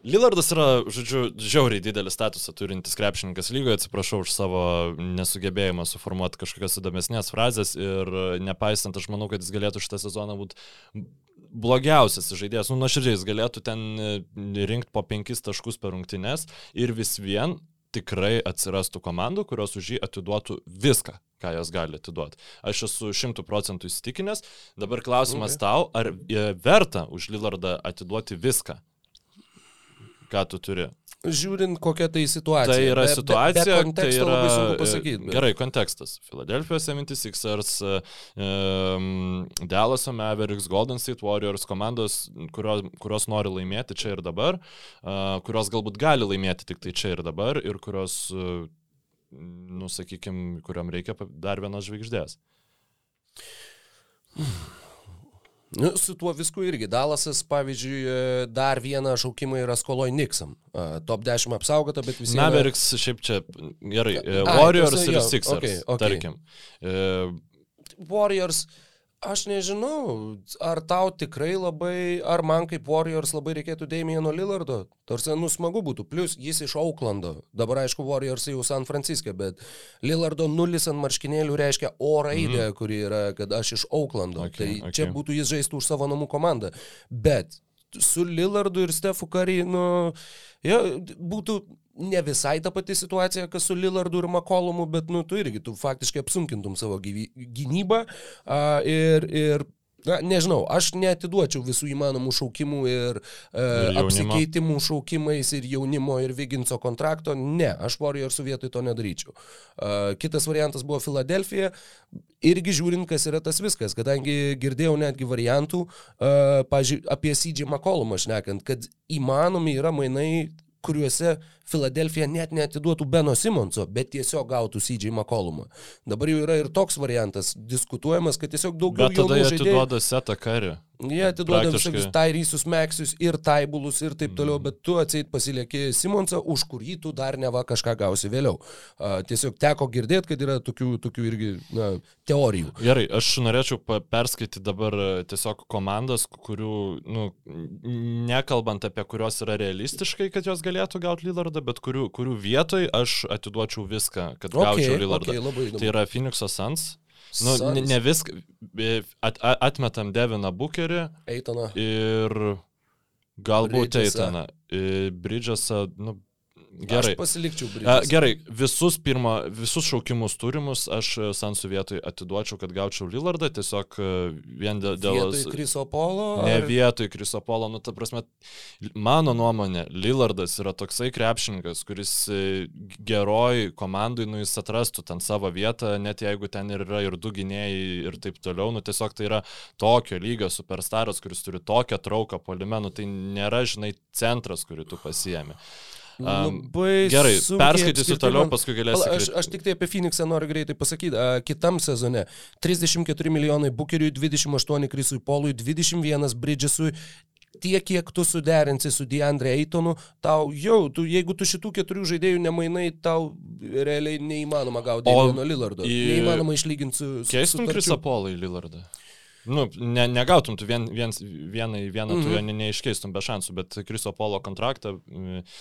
Lillardas yra, žodžiu, žiauriai didelį statusą turintis krepšininkas lygoje, atsiprašau už savo nesugebėjimą suformuoti kažkokias įdomesnės frazės ir nepaisant, aš manau, kad jis galėtų šitą sezoną būti blogiausias žaidėjas, nu, nuoširdžiai jis galėtų ten e, rinkti po penkis taškus per rungtynes ir vis vien tikrai atsirastų komandų, kurios už jį atiduotų viską, ką jos gali atiduoti. Aš esu šimtų procentų įsitikinęs. Dabar klausimas okay. tau, ar e, verta už Lillardą atiduoti viską? Ką tu turi. Žiūrint, kokia tai situacija. Tai yra be, situacija, be, be tai yra labai sunku pasakyti. Bet... Gerai, kontekstas. Philadelphia 76ers, um, Dallas Mavericks, Golden State Warriors komandos, kurios, kurios nori laimėti čia ir dabar, uh, kurios galbūt gali laimėti tik tai čia ir dabar ir kurios, uh, nu, sakykime, kuriam reikia dar vienos žvaigždės. Nu, su tuo visku irgi. Dalasas, pavyzdžiui, e, dar vieną šaukimą yra skoloj Niksam. Uh, top 10 apsaugota, bet visi... Mavericks yra... šiaip čia gerai. A, e, Warriors ir Sixers, okay, okay. tarkim. Uh, Warriors Aš nežinau, ar tau tikrai labai, ar man kaip Warriors labai reikėtų Damieno Lillardo. Tarsi, nu smagu būtų. Plus, jis iš Auklando. Dabar, aišku, Warriors jau San Franciske, bet Lillardo nulis ant marškinėlių reiškia O raidę, mm. kuri yra, kad aš iš Auklando. Okay, tai okay. čia būtų jis žaistų už savo namų komandą. Bet su Lillardu ir Stefu Kari, nu, ja, būtų ne visai ta pati situacija, kas su Lillardu ir Makolumu, bet, nu, tu irgi, tu faktiškai apsunkintum savo gyvy, gynybą a, ir, ir Na, nežinau, aš netiduočiau visų įmanomų šaukimų ir, e, ir apsikeitimų šaukimais ir jaunimo ir Viginco kontrakto. Ne, aš Warriorsų vietoj to nedaryčiau. E, kitas variantas buvo Filadelfija. Irgi žiūrint, kas yra tas viskas, kadangi girdėjau netgi variantų, e, pažiūrėjau, apie CJ McCollumą šnekant, kad įmanomi yra mainai kuriuose Filadelfija net netiduotų Beno Simonso, bet tiesiog gautų CJ McCollumą. Dabar jau yra ir toks variantas diskutuojamas, kad tiesiog daugiau bet tada jie atiduoda setą karį. Jie atiduoda visokius Tairysus, Meksius ir Taibulus ir taip toliau, bet tu atseit pasilieki Simonsą, už kurį tu dar neva kažką gausi vėliau. Uh, tiesiog teko girdėti, kad yra tokių, tokių irgi na, teorijų. Gerai, aš norėčiau perskaityti dabar tiesiog komandas, kurių, nu, nekalbant apie kurios yra realistiškai, kad jos galėtų gauti Lillardą, bet kurių, kurių vietoj aš atiduočiau viską, kad okay, gaučiau Lillardą. Okay, tai yra Phoenix'o Suns. Nu, ne, ne viską, at, atmetam Deviną Bukerį. Eitoną. Ir galbūt Eitoną. Bridžasą, nu, Gerai. Aš pasilikčiau Bridges. Gerai, visus, pirma, visus šaukimus turimus aš e, Sansų vietoj atiduočiau, kad gaučiau Lillardą, tiesiog e, vien dėl... Vietoj Krisopolo? Ne ar... vietoj Krisopolo, nu ta prasme, mano nuomonė, Lillardas yra toksai krepšininkas, kuris e, geroj komandai, nu jis atrastų ten savo vietą, net jeigu ten yra ir du gynėjai ir taip toliau, nu tiesiog tai yra tokio lygio superstaras, kuris turi tokią trauką polimenų, tai nėra, žinai, centras, kurį tu pasiemi. Labai Gerai, perskaitysiu toliau, paskui galėsiu. Aš, aš tik tai apie Phoenixą noriu greitai pasakyti. Kitam sezone 34 milijonai Bukeriui, 28 Krisui Polui, 21 Bridgesui, tiek, kiek tu suderinsi su Deandre Eitonu, tau jau, tu, jeigu tu šitų keturių žaidėjų nemainai, tau realiai neįmanoma gauti Damiano Lillardo. Į... Neįmanoma išlyginti su... Keistum Krisą Polą į Lillardą. Nu, ne, negautum tu vien, vien, vieną į vieną, mm -hmm. tu jo mhm. ne, neiškeistum be šansų, bet Kriso Polo kontraktą,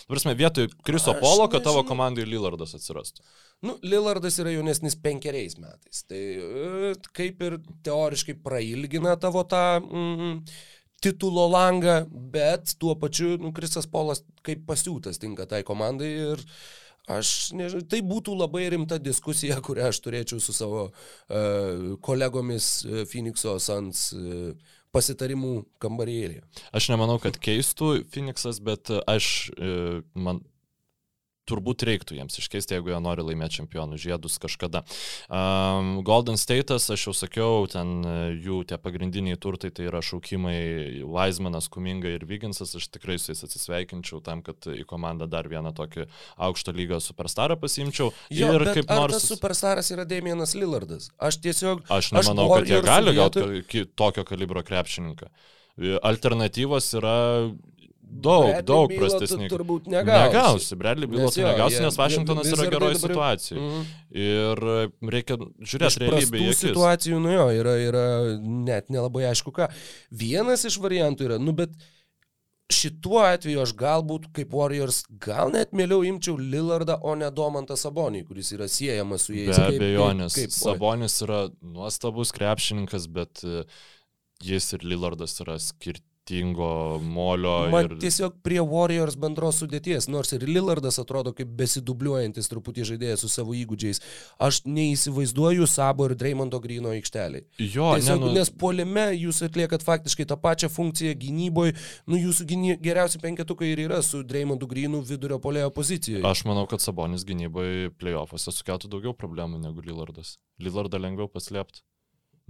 prasme, vietoj Kriso Polo, kad tavo komandai Lillardas atsirastų. Nu, Lillardas yra jaunesnis penkeriais metais, tai e, kaip ir teoriškai prailgina tavo tą mm, titulo langą, bet tuo pačiu, nu, Krisas Polas kaip pasiūtas tinka tai komandai ir Aš nežinau, tai būtų labai rimta diskusija, kurią aš turėčiau su savo uh, kolegomis uh, Phoenix'o Sans uh, pasitarimų kambarėlį. Aš nemanau, kad keistų Phoenix'as, bet aš, uh, man, turbūt reiktų jiems iškeisti, jeigu jie nori laimėti čempionų žiedus kažkada. Um, Golden State'as, aš jau sakiau, ten e, jų tie pagrindiniai turtai tai yra šaukimai Weizmanas, Kuminga ir Viginsas, aš tikrai su jais atsisveikinčiau tam, kad į komandą dar vieną tokį aukšto lygio superstarą pasimčiau. Jo, ir kaip nors... Tas superstaras yra Damienas Lillardas. Aš tiesiog... Aš nemanau, aš kad jie gali gauti tokio kalibro krepšininką. Alternatyvos yra daug, Bradley daug prastesnį. Tu turbūt negausi. Negausi, Bradley Bilo tu negausi, nes Vašingtonas yra geroje situacijoje. Mm -hmm. Ir e, reikia žiūrėti realybėje. Tų situacijų, nu jo, yra, yra net nelabai aišku ką. Vienas iš variantų yra, nu bet šituo atveju aš galbūt kaip Warriors gal net mieliau imčiau Lillardą, o ne Domantą Sabonį, kuris yra siejamas su jais. Be abejonės. Kaip, kaip, Sabonis yra nuostabus krepšininkas, bet e, jis ir Lillardas yra skirti skirtingo molio. Man ir... tiesiog prie Warriors bendros sudėties, nors ir Lillardas atrodo kaip besidubliuojantis truputį žaidėjas su savo įgūdžiais, aš neįsivaizduoju Sabo ir Dreymondo Grino aikšteliai. Jo, tiesiog, ne, nu... nes polime jūs atliekat faktiškai tą pačią funkciją gynyboje, nu jūsų gyny... geriausi penketukai ir yra su Dreymondu Grinu vidurio polėjo pozicijoje. Aš manau, kad Sabonis gynyboje playoffuose sukeltų daugiau problemų negu Lillardas. Lillardą lengviau paslėpti.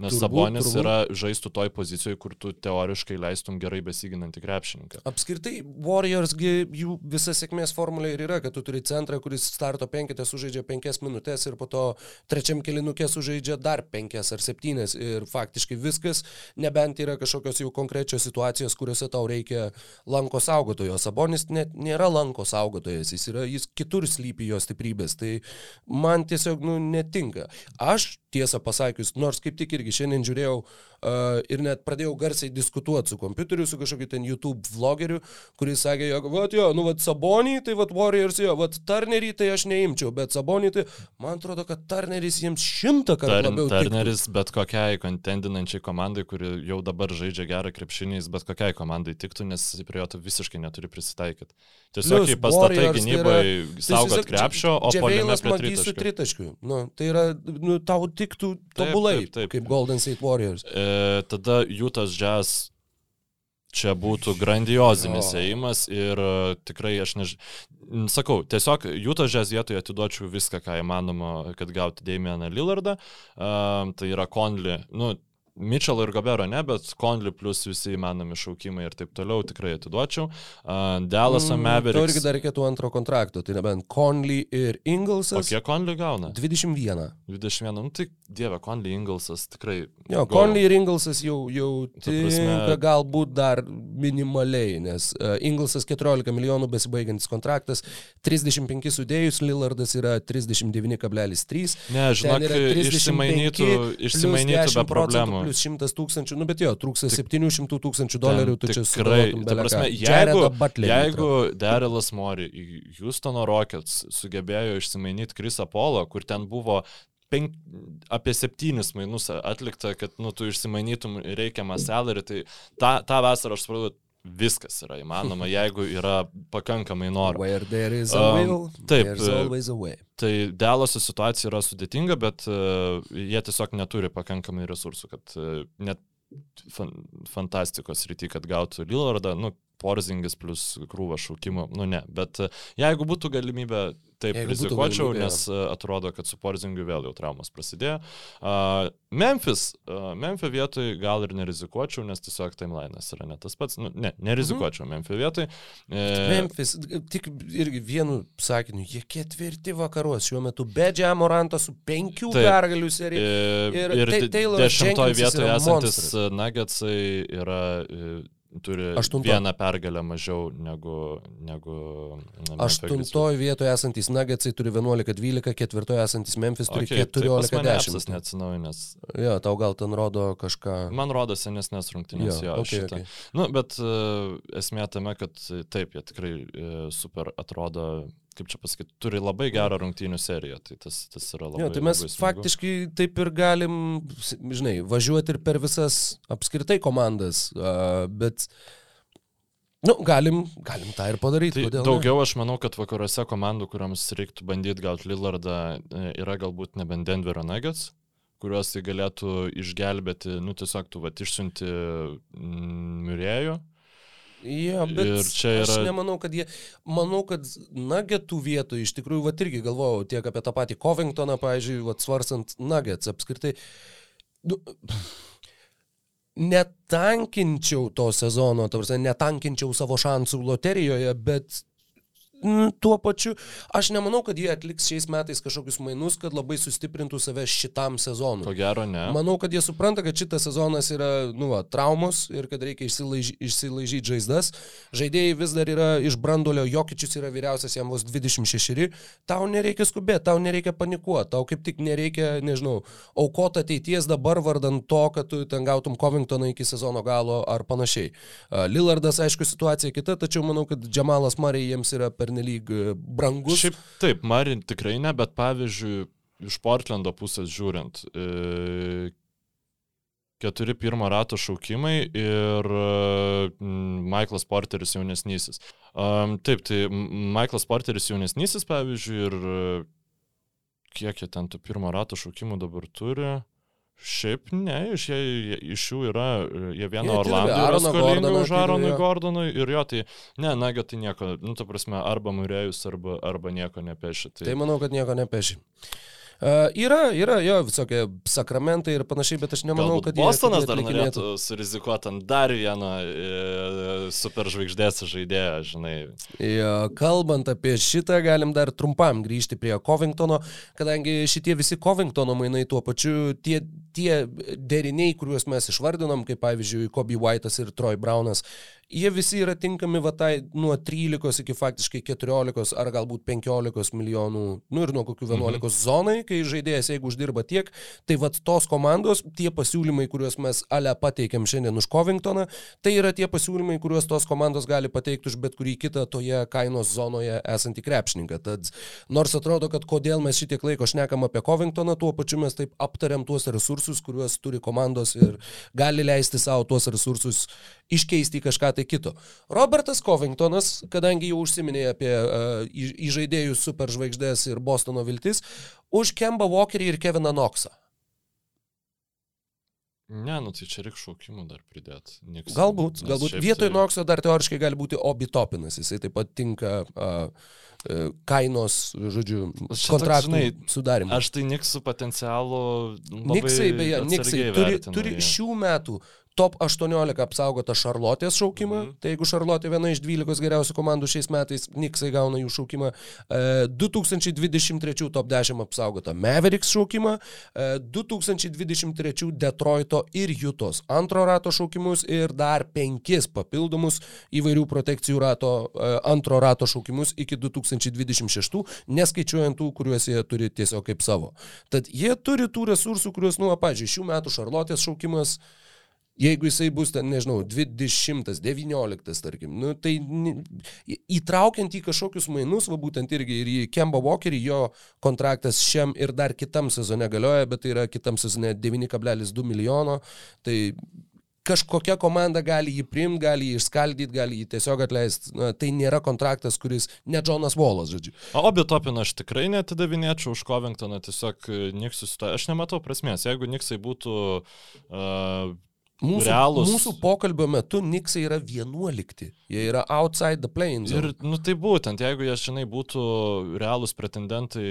Nes turbūt, Sabonis turbūt. yra žaistų toj pozicijoje, kur tu teoriškai leistum gerai besiginantį krepšininką. Apskritai, Warriors, jų visa sėkmės formulė ir yra, kad tu turi centrą, kuris starto penketę sužaidžia penkias minutės ir po to trečiam kilinukė sužaidžia dar penkias ar septynes ir faktiškai viskas, nebent yra kažkokios jau konkrečios situacijos, kuriuose tau reikia lanko saugotojo. Sabonis net nėra lanko saugotojas, jis, yra, jis kitur slypi jo stiprybės, tai man tiesiog nu, netinka. Aš tiesą pasakius, nors kaip tik irgi šiandien žiūrėjau ir net pradėjau garsiai diskutuoti su kompiuteriu, su kažkokiu ten YouTube vlogeriu, kuris sakė, jog, va, jo, nu, va, Sabonį, tai va, Warriors, jo, va, Turnerį tai aš neimčiau, bet Sabonį tai, man atrodo, kad Turneris jiems šimtą kartų Turn, labiau. Turneris tiktų. bet kokiai kontendinančiai komandai, kuri jau dabar žaidžia gerą krepšinį, jis bet kokiai komandai tiktų, nes prie jo tu visiškai neturi prisitaikyti. Tiesiog, kai pastatai tai gynybai yra- saugot krepšio, o Dževeilas prie tritaškių. tritaškiu. Nu, tai yra, nu, tau tiktų tobulai, taip, taip. kaip Golden State Warriors. E, tada Jutas Jazz čia būtų grandiozinis ėjimas ir e, tikrai aš nežinau. Sakau, tiesiog Jutas Jazz vietoje atiduočiau viską, ką įmanoma, kad gauti Damieną Lillardą. Uh, tai yra Conley, nu, Mitchell ir Gobero ne, bet Conley plus visi įmanomi šaukimai ir taip toliau tikrai atiduočiau. Uh, Dallaso Mm, Mavericks. Tau irgi dar reikėtų antro kontrakto, tai nebent Conley ir O Inglesas. kiek Conley gauna? 21. 21, nu tai dieve, Conley Inglesas tikrai. Jo, go. Conley ir Inglesas jau, jau tinka galbūt dar minimaliai, nes uh, Inglesas 14 milijonų besibaigiantis kontraktas, 35 sudėjus, Lillardas yra 39,3. Ne, žinok, išsimainytų, išsimainytų be problemų. Plus 100 tūkstančių, nu bet jo, trūksta Tik- 700 tūkstančių dolerių, tu čia tikrai, ta prasme, jeigu, jeigu Darylas Mori į Houstono Rockets sugebėjo išsimainyti Krisą Polo, kur ten buvo penk, apie septynis mainus atlikta, kad nu, tu išsimainytum reikiamą salary, tai tą, tą vasarą aš supratau, viskas yra įmanoma, [LAUGHS] jeigu yra pakankamai a Um, taip, e. Tai Delaso situacija yra sudėtinga, bet uh, jie tiesiog neturi pakankamai resursų, kad uh, net fan, fantastikos rytį, kad gautų Lillardą, nu, Porzingis plus krūva šaukimo, nu ne, bet uh, jeigu būtų galimybė, taip Jeigu rizikuočiau, galimybė, nes uh, atrodo, kad su Porzingiu vėl jau traumas prasidėjo. Uh, Memphis, uh, Memphis vietoj gal ir nerizikuočiau, nes tiesiog timeline'as yra ne tas pats, nu, ne, nerizikuočiau Mhm. Memphis vietoj. E, Memphis, tik irgi vienu sakiniu, jie ketvirti vakaruos šiuo metu, be Džiamoranto su penkių Taip. pergalių serija. Ir, Ir ir Tayloras dešimtoj Jenkinsas vietoje esantis. Nuggetsai yra, e, turi Aštunto. vieną pergalę mažiau negu... negu. Aštuntoje vietoje esantis Nuggetsai turi 11-12, ketvirtoje esantis Memphis turi Okay, tai pas mane apsas 14-10. neatsinaujinęs. Jo, tau gal ten rodo kažką. Man rodo senesnės rungtynės jo, jo okay, šitą. okay. Nu, bet uh, esmė tame, kad taip, jie tikrai uh, super atrodo, kaip čia pasakyti, turi labai gerą rungtynių seriją. Tai tas, tas yra labai... Jo, tai mes labai faktiškai taip ir galim, žinai, važiuoti ir per visas apskritai komandas, bet, nu, galim, galim tą ir padaryti. Tai kodėl ne? daugiau aš manau, kad vakaruose komandų, kuriams reiktų bandyti gauti Lillardą, e, yra galbūt nebent Denverio Nuggets, kuriuos tai galėtų išgelbėti, nu tiesiog tu va išsiunti mm, Bet Ir čia aš yra- nemanau, kad jie, manau, kad nugetų vietų, iš tikrųjų, va irgi galvojau tiek apie tą patį Covingtoną, pavyzdžiui, va svarstant nuggets apskritai. Nu, netankinčiau to sezono, tarsi netankinčiau savo šansų loterijoje, bet tuo pačiu aš nemanau, kad jie atliks šiais metais kažkokius mainus, kad labai sustiprintų save šitam sezonui. Ko gero ne. Manau, kad jie supranta, kad šitas sezonas yra, nu, va, traumos ir kad reikia išsilaiž, išsilaižyti žaizdas. Žaidėjai vis dar yra iš brandolio, Jokičius yra vyriausias, jam vos 26. Tau nereikia skubėti, tau nereikia panikuoti, tau kaip tik nereikia, nežinau, aukoti ateities dabar vardant to, kad tu ten gautum Covingtoną iki sezono galo ar panašiai. Lillardas, aišku, situacija kita, tačiau manau, kad Džemalas Marija jiems yra pernelyg e, brangus. Šiaip taip, Marin tikrai ne, bet pavyzdžiui, iš Portlando pusės žiūrint, e, keturi pirmo rato šaukimai ir mm, Michaelas Porteris jaunesnysis. Taip, tai Michaelas Porteris jaunesnysis, pavyzdžiui, ir e, kiek jie ten tų pirmo rato šaukimų dabar turi. Šiaip ne, iš, jie, iš jų yra, e, jie turi Orlando yra Gordoną, už jo. Gordonui ir jo, tai ne, nagi tai nieko, nu, ta prasme, arba Murėjus, arba, arba nieko nepeši. Tai, Tai manau, kad nieko nepeši. Uh, yra, yra, jo, visokie sakramentai ir panašiai, bet aš nemanau, Galbūt kad jie- Bostonas dar norėtų surizikuoti ant dar vieno e, superžvaigždės žaidėjo, žinai. Jo, kalbant apie šitą, galim dar trumpam grįžti prie Covingtono, kadangi šitie visi Covingtono mainai tuo pačiu, tie tie deriniai, kuriuos mes išvardinom, kaip pavyzdžiui Kobe White'as ir Troy Brownas, jie visi yra tinkami va tai nuo 13 iki faktiškai 14 ar galbūt 15 milijonų, nu ir nuo kokių 11 mhm. zonai, kai žaidėjas, jeigu uždirba tiek, tai va tos komandos, tie pasiūlymai, kuriuos mes ale pateikėm šiandien už Covingtoną, tai yra tie pasiūlymai, kuriuos tos komandos gali pateikti už bet kurį kitą toje kainos zonoje esantį krepšininką. Tad nors atrodo, kad kodėl mes šitiek laiko šnekam apie Covingtoną, tuo pačiu mes taip aptariam tuos resursus, kuriuos turi komandos ir gali leisti savo tuos resursus iškeisti į kažką tai kito. Robertas Covingtonas, kadangi jau užsiminė apie uh, įžaidėjus superžvaigždės ir Bostono viltis, už Kemba Walkerį ir Keviną Knoxą. Ne, nu tai čia reikia šaukimų dar pridėti. Niks, galbūt, galbūt. Vietoj tai... Knoxo dar teoriškai gali būti Obi Topinas, jisai taip pat tinka uh, kainos, žodžiu, kontraktų sudarimui. Aš tai Niksų potencialų. Niksai, beje, Niksai turi, turi šių metų top 18 apsaugota Šarlotės šaukimą, mm. tai jeigu Šarlotė viena iš 12 geriausių komandų šiais metais, Niksai gauna jų šaukimą, 2023 e, top 10 apsaugota Mavericks šaukimą, 2023 e, Detroito ir Jutos antro rato šaukimus ir dar penkis papildomus įvairių protekcijų rato, e, antro rato šaukimus iki 2026, neskaičiuojant tų, kuriuos jie turi tiesiog kaip savo. Tad jie turi tų resursų, kuriuos, nu, pažiūrėjau, šių metų Šarlotės šaukimas, Jeigu jisai bus ten, nežinau, 20, 19, tarkim, nu, tai įtraukiant į kažkokius mainus, va būtent irgi ir į Kemba Walkerį, jo kontraktas šiam ir dar kitam sezone galioja, bet tai yra kitam sezone 9,2 milijono, tai kažkokia komanda gali jį priimti, gali jį išskaldyti, gali jį tiesiog atleisti. Na, tai nėra kontraktas, kuris ne Jonas Volas, žodžiu. O Obitopiną aš tikrai netidavinėčiau už Covingtoną, tiesiog Niksui, aš nematau prasmės. Jeigu Niksai būtų uh, Mūsų, realūs. Mūsų pokalbio metu Niksai yra 11. Jie yra outside the plains. Ir, nu tai būtent, jeigu jie, žinai, būtų realūs pretendentai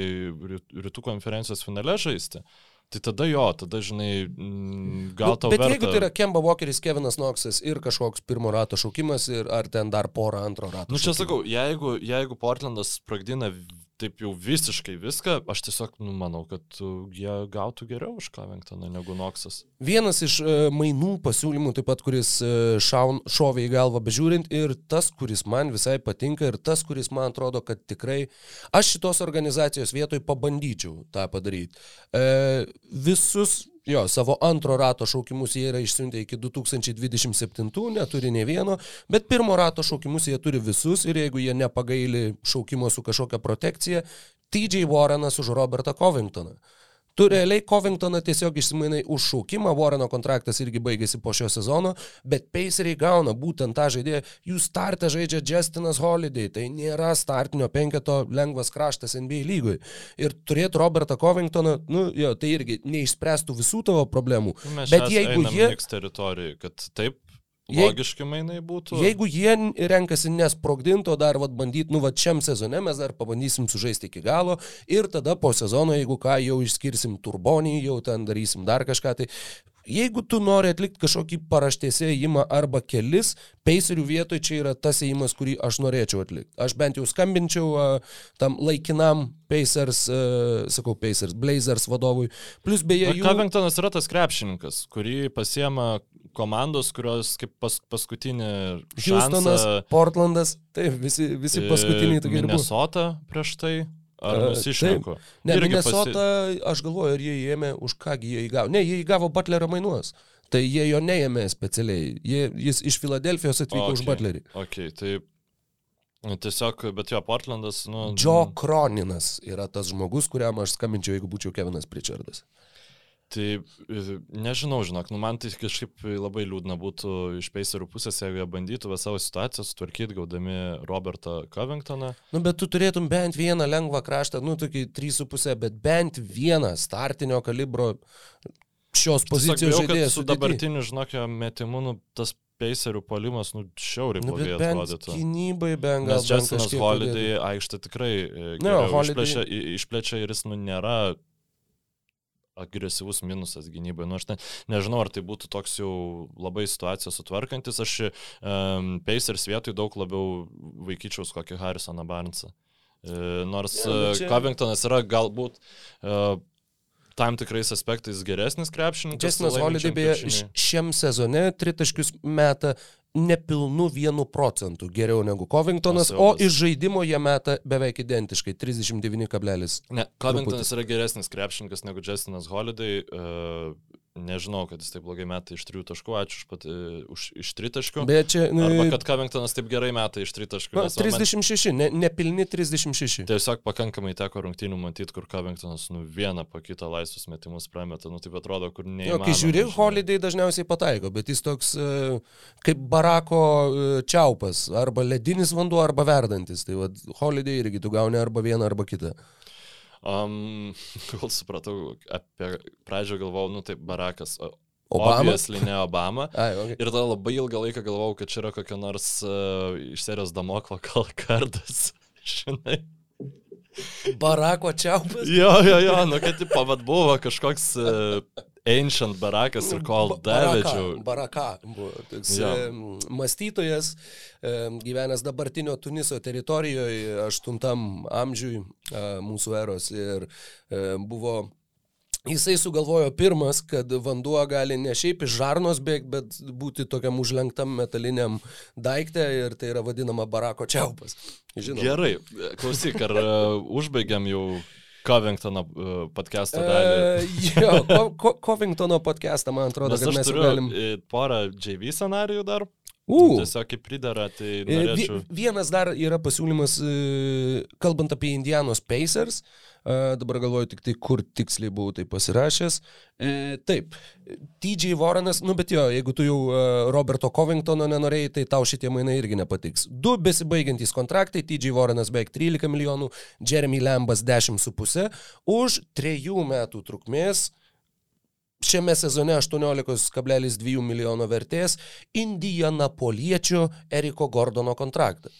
rytų konferencijos finale žaisti, tai tada jo, tada, žinai, mm, gal nu, tau. Bet verta... jeigu tai yra Kemba Walkeris, Kevinas Knoxas ir kažkoks pirmo rato šaukimas, ir ar ten dar porą antro rato. Nu čia sakau, jeigu, jeigu Portlandas sprogdina taip jau visiškai viską, aš tiesiog nu, manau, kad jie gautų geriau už Covingtoną negu Noksas. Vienas iš uh, mainų pasiūlymų, taip pat, kuris uh, šaun, šovė į galvą bežiūrint ir tas, kuris man visai patinka ir tas, kuris man atrodo, kad tikrai aš šitos organizacijos vietoj pabandyčiau tą padaryti. Uh, visus Jo, savo antro rato šaukimus jie yra išsiuntę iki 2027, neturi ne vieno, bet pirmo rato šaukimus jie turi visus ir jeigu jie nepagaili šaukimo su kažkokia protekcija, TJ Warrenas už Robertą Covingtoną. Tu realiai Covingtoną tiesiog išsimainai už šaukimą, Warreno kontraktas irgi baigėsi po šio sezono, bet Paceriai gauna būtent tą žaidėją. Jų startą žaidžia Justinas Holiday, tai nėra startinio penketo lengvas kraštas NBA lygui. Ir turėti Robertą Covingtoną, nu jo, tai irgi neišspręstų visų tavo problemų. Mes bet jeigu jie... Kad taip Logiški mainai būtų. Jeigu jie renkasi nesprogdinto dar vat, bandyti, nu, va šiam sezone mes dar pabandysim sužaisti iki galo ir tada po sezono, jeigu ką, jau išskirsim turbonį, jau ten darysim dar kažką, tai Jeigu tu nori atlikti kažkokį paraštėse įimą arba kelis, peiserių vietoje čia yra tas įimas, kurį aš norėčiau atlikti. Aš bent jau skambinčiau uh, tam laikinam Pacers, uh, sakau, Pacers, Blazers vadovui. Plus beje, jų... Covingtonas yra tas krepšininkas, kurį pasiema komandos, kurios kaip pas, paskutinį... Houstonas, šansą, Portlandas, taip, visi, visi paskutiniai tokie. Minnesota prieš tai. Ar nusišneku? Ne, Irgi Minnesota, pasi... aš galvoju, ar jie įėmė, už kągi jie įgavo. Ne, jie įgavo Butlerio mainuos. Tai jie jo neėmė specialiai. Jie, jis iš Filadelfijos atvyko okay. už Butlerį. Ok, tai tiesiog, bet jo, Portlandas, nu... Joe Kroninas yra tas žmogus, kuriam aš skambinčiau, jeigu būčiau Kevinas Pritchardas. Tai e, nežinau, žinok, nu man tai kažkaip labai liūdna būtų iš Pacerių pusės, jeigu jie bandytų savo situaciją sutvarkyti, gaudami Robertą Covingtoną. Nu, bet tu turėtum bent vieną lengvą kraštą, nu, tokį 3,5, bet bent vieną startinio kalibro šios pozicijos žaidėjas. Su dabartiniu, žinok, metimu, nu, tas Pacerių polimas, nu, šiauriai nu, blogai atrodytų. Gynybai bent gal. Nes Justinas Holiday aikštė tikrai e, ne, Holiday... išplečia, išplečia ir jis, nu, nėra agresyvus minusas gynybai. Nu, aš ne, nežinau, ar tai būtų toks jau labai situacija sutvarkantis. Aš um, Pacers vietoj daug labiau vaikyčiaus kokį Harrisoną Barnesą. E, nors ja, nu čia... Covingtonas yra galbūt uh, tam tikrais aspektais geresnis krepšininkas. Jasonas Holiday beje šiam sezone tritaškius meta nepilnu vienu procentu geriau negu Covingtonas, O iš žaidimo jie meta beveik identiškai 39,. Ne, Covingtonas yra geresnis krepšininkas negu Justinas Holiday. Uh, nežinau, kad jis taip blogai meta iš trijų taškų, ačiū už, pat, uh, už iš tritaškių. Bet čia Arba e, kad Covingtonas taip gerai meta iš tritaškių. na, nes va man 36, ne, nepilni 36. Tiesiog pakankamai teko rungtynių matyti, kur Covingtonas nu vieną po kitą laisvus metimus prameta. Nu taip atrodo, kur ne. Jo, kai žiūri, Holiday dažniausiai pataiko, bet jis toks e, kaip barako e, čiaupas, arba ledinis vanduo, arba verdantis. Tai vad, Holiday irgi tu gauni arba vieną, arba kitą. Um, [LAUGHS] kol supratau, apie pradžią galvojau, nu taip, Barakas. Obama? Obviously ne Obama. [LAUGHS] Ai, okay. Ir tada labai ilgą laiką galvojau, kad čia yra kokia nors uh, iš serijos Damoklo [LAUGHS] kardas. Žinai. Barako čiaupas. Jo, jo, jo, nu kad tipo, vad buvo kažkoks uh, ancient barakas ir kol davedžiau. Baraka Jo. e, mąstytojas, e, gyvenęs dabartinio Tuniso teritorijoje, 8 amžiui e, mūsų eros ir e, buvo Jisai sugalvojo pirmas, kad vanduo gali ne šiaip iš žarnos bėgti, bet būti tokiam užlenktam metaliniam daikte ir tai yra vadinama barako čiaupas. Žinoma. Gerai, klausyk, ar uh, užbaigiam jau Covingtono uh, podcast'o dalį? E, jo, [LAUGHS] Ko- Ko- Covingtono podcastą, man atrodo, Nes kad mes turiu galim. e, porą JV scenarijų dar. U. Tiesiog kaip pridara, tai E, norėčiau. Vienas dar yra pasiūlymas, e, kalbant apie Indianos Pacers. e, Dabar galvoju tik tai, kur tiksliai buvau tai pasirašęs. E, Taip, TJ Warrenas, nu bet jo, jeigu tu jau e, Roberto Covingtono nenorėjai, tai tau šitie mainai irgi nepatiks. Du besibaigiantys kontraktai, TJ Warrenas beveik 13 milijonų, Jeremy Lambas 10,5 už trejų metų trukmės šiame sezone 18,2 milijono vertės Indianapoliečio Eriko Gordono kontraktą.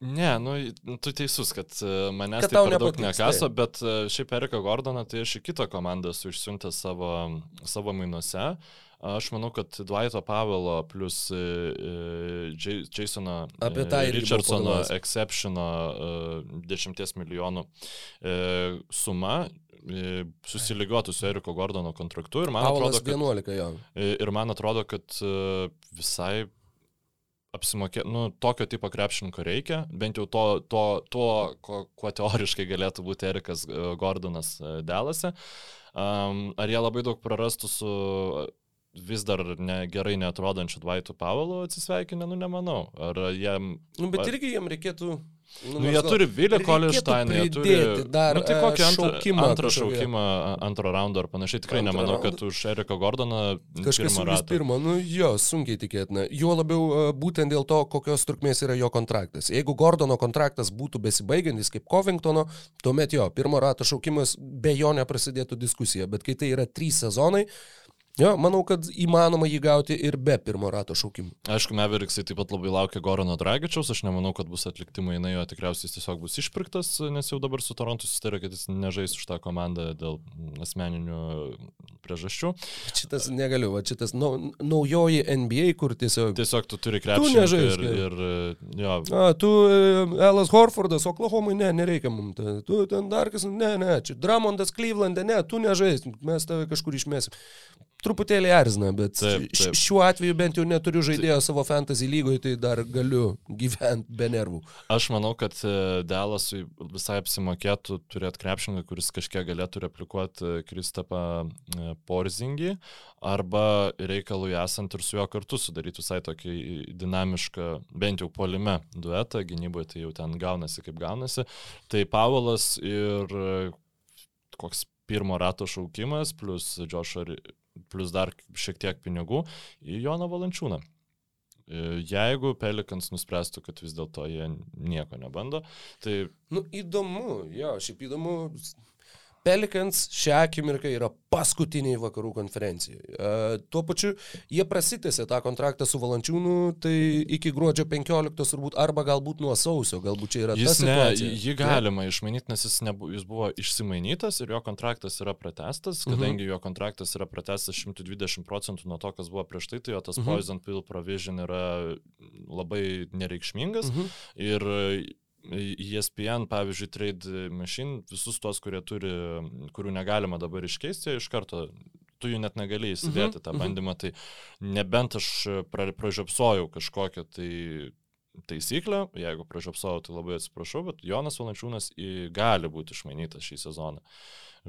Ne, nu, tu teisus, kad e, manęs Kad tai per daug nekaso, taip. bet e, šiaip Erika Gordoną tai aš į kitą komandą esu išsiuntęs savo, savo mainuose. Aš manau, kad Dwighto Pavelo plus e, Jasono Richardsono exceptiono e, 10 milijonų suma susilygiuotų su Eriko Gordono kontraktu ir man Paulas atrodo, kad 11 jo. Ir man atrodo, kad visai apsimokė, nu, tokio tipo krepšininko reikia, bent jau to, to, to ko, kuo teoriškai galėtų būti Erikas e, Gordonas e, Delase. Um, ar jie labai daug prarastų su vis dar ne, gerai neatrodančiu Dvaitu Pavelu atsisveikinę, nu nemanau. Ar jiem... Nu, bet ar- irgi jiem reikėtų... Nu, nors jie turi Vilį reikėtų Kolinštainą, jie turi... dar, nu, tai e, kokį antrą, šaukimą antrą šaukimą, antro raundo ar panašiai. Tikrai Antrą nemanau, raundą. kad už Eriko Gordoną Kažkas ratą. pirmą, nu jo, sunkiai tikėtina. Juo labiau e, būtent dėl to, kokios trukmės yra jo kontraktas. Jeigu Gordono kontraktas būtų besibaigiantis kaip Covingtono, tuomet jo, pirmo rato šaukimas be jo neprasidėtų diskusija. Bet kai tai yra trys sezonai, jo, manau, kad įmanoma jį gauti ir be pirmo rato šaukimų. Aišku, Meveriksai taip pat labai laukia Gorano Dragičiaus, aš nemanau, kad bus atlikti mainai, o tikriausiai jis tiesiog bus išpirktas, nes jau dabar su Torontu susitarė, kad jis nežais už tą komandą dėl asmeninių priežasčių. Šitas negaliu, va šitas nau, naujoji NBA, kur tiesiog... Tiesiog tu turi krepšį nežaisk, ir, jo. ir jo, A, tu, e, Elas Horfordas, Oklahomai, ne, nereikia mums. Tu ten dar kas, ne, ne, čia Dramondas Cleveland'e, ne, tu nežais, mes tave kažkur išmesim. Truputėlį erzina, bet Taip, taip. šiuo atveju bent jau neturiu žaidėjo savo fantasy lygoje, tai dar galiu gyventi be nervų. Aš manau, kad e, Dalasui visai apsimokėtų turėti krepšininką, kuris kažkiek galėtų replikuoti e, Kristapą e, Porzingį, arba reikalui esant ir su juo kartu sudaryti visai tokį dinamišką, bent jau polime duetą, gynyboje tai jau ten gaunasi kaip gaunasi. Tai Paulas ir koks pirmo rato šaukimas, plus Joshua, plus dar šiek tiek pinigų į Joną Valančiūną. E, Jeigu Pelikans nuspręstų, kad vis dėlto jie nieko nebando, tai Nu, įdomu, jo, šiaip įdomu. Pelikans šią akimirką yra paskutiniai vakarų konferencijoje. E, tuo pačiu jie prasitėsi tą kontraktą su Valančiūnu, tai iki gruodžio 15 turbūt, arba galbūt nuo sausio, galbūt čia yra ta jis ne, situacija. jį galima išmainyti, nes jis, nebu, jis buvo išsimainytas ir jo kontraktas yra pratestas, Mhm. kadangi jo kontraktas yra pratestas 120 procentų nuo to, kas buvo prieš tai, tai jo tas Mhm. poison pill provision yra labai nereikšmingas Mhm. ir ESPN, pavyzdžiui, Trade Machine, visus tos, kurie turi, kurių negalima dabar iškeisti, iš karto tu jų net negali įsidėti mhm, tą mhm. bandymą, tai nebent aš pra, pražiopsojau kažkokią tai taisyklę, jeigu pražiopsojau, tai labai atsiprašau, bet Jonas Valančiūnas gali būti išmainytas šį sezoną.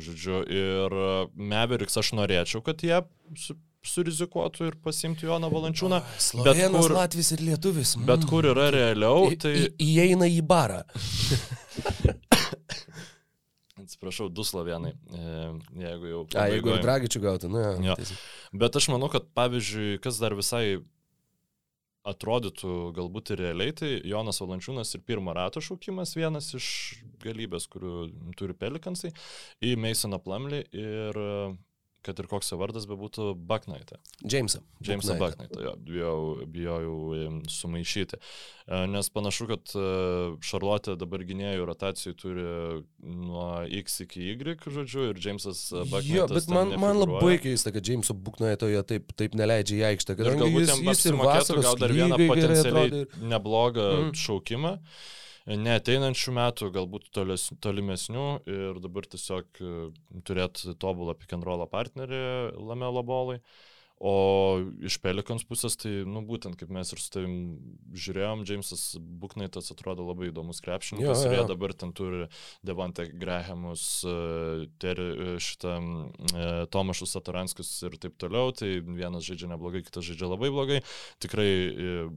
Žodžiu, ir Meveriks aš norėčiau, kad jie surizikuotų ir pasimtų Joną Valančiūną. Bet kur, Latvis ir Lietuvis. Mm. Bet kur yra realiau, tai... Į, įeina į barą. [LAUGHS] Atsiprašau, du slovenai, e, jeigu jau. A, jeigu ir Dragičių gautų, nu. Ja. Bet aš manau, kad pavyzdžiui, kas dar visai atrodytų galbūt ir realiai, tai Jonas Valančiūnas ir pirmo rato šaukimas vienas iš galybės, kurių turi pelikansai, į Meisoną Plamlį ir kad ir koks jo vardas bebūtų, Baknaitė. Jamesą. Jamesą Baknaitę, jo, bijau, bijau sumaišyti. E, nes panašu, kad Šarlotė e, dabar gynėjų rotacijų turi nuo X iki Y, žodžiu, ir Jamesas Baknaitas. Jo, bet man, man labai keista, kad Jameso Baknaitoje taip, taip neleidžia į aikštę. Galbūt jis, jis ir vasaros gal dar vieną potencialiai neblogą mm. šaukimą. Mm neateinančių metų, galbūt toles, tolimesnių ir dabar tiesiog e, turėti tobulą pick and roll partnerį Lamelo bolai. O iš Pelikons pusės, tai, nu, būtent kaip mes ir su tavim žiūrėjom, Jamesas Buknaitas atrodo labai įdomus krepšininkas ir jie dabar ten turi Devante Grahamus, e, e, šitą Tomašus Sataranskis ir taip toliau, tai vienas žaidžia neblogai, kitas žaidžia labai blogai. Tikrai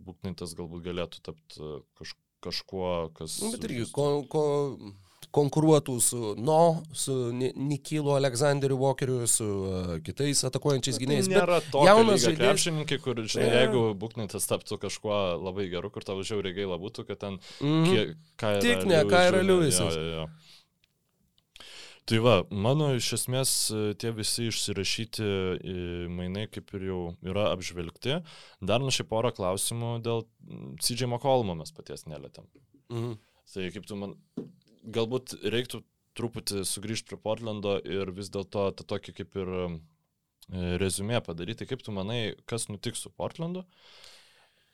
Buknaitas galbūt galėtų tapti kažkokiu kažkuo, kas... Nu, bet irgi, ko, ko konkuruotų su No, su Nikilu Aleksandriu Walkeriu, su uh, kitais atakuojančiais tai gynėjais. Nėra to jaunas žaidėjas. Krepšininkai, kur, žinai, yeah. jeigu Buknitas taptų kažkuo labai geru, kur tau žiauriai gaila būtų, kad ten... Mm kie, ką Tik ne, ką yra Liujisas. Tai va, mano iš esmės e, tie visi išsirašyti e, mainai kaip ir jau yra apžvelgti. Dar nu šiaip porą klausimų dėl CJ McCollum'o mes paties nelėtėm. Mhm. Tai kaip tu man, galbūt reiktų truputį sugrįžti prie Portlando ir vis dėlto tą tokį kaip ir e, rezumė padaryti. Kaip tu manai, kas nutiks su Portlandu?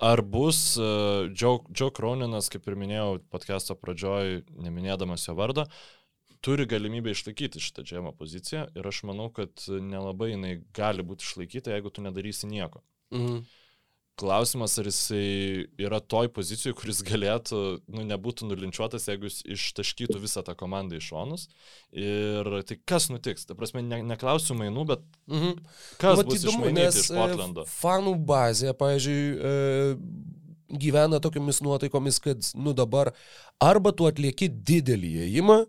Ar bus uh, Joe, Joe Croninas, kaip ir minėjau podcast'o pradžioj, neminėdamas jo vardo, uh, turi galimybę išlaikyti šitą džiamo poziciją ir aš manau, kad nelabai jinai gali būti išlaikyta, jeigu tu nedarysi nieko. Mhm. Klausimas, ar jisai yra toj pozicijoje, kuris galėtų, nu, nebūtų nulinčiuotas, jeigu jis ištaškytų visą tą komandą iš šonus. Ir tai kas nutiks? Ta prasme, ne, neklausiu mainų, bet mhm. kas Vat bus įdomu, iš e, Portlando? Fanų bazė, pavyzdžiui, e, gyvena tokiamis nuotaikomis, kad, nu dabar, arba tu atlieki didelį įėjimą,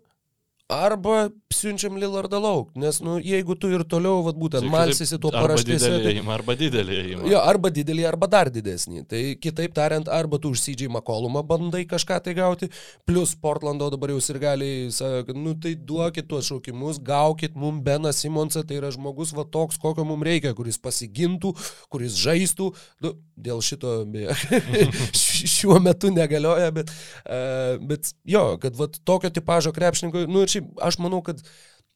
Arba siunčiam Lillardą lauk, nes, nu, jeigu tu ir toliau, vad būtent, malsysi tuo paraštėse. Arba didelį, tai, arba didelį įėjimą. Jo, arba didelį, arba dar didesnį. Tai kitaip tariant, arba tu už CJ McCollumą bandai kažką tai gauti, plus Portlando dabar jau ir gali, sako, nu tai duokit tuos šaukimus, gaukit mum Beną Simonsą, tai yra žmogus va toks, kokio mums reikia, kuris pasigintų, kuris žaistų. Nu, dėl šito, beje, [LAUGHS] šiuo metu negalioja, bet, uh, bet jo, kad va tokio tipožo krepšininko, nu ir šiaip aš manau, kad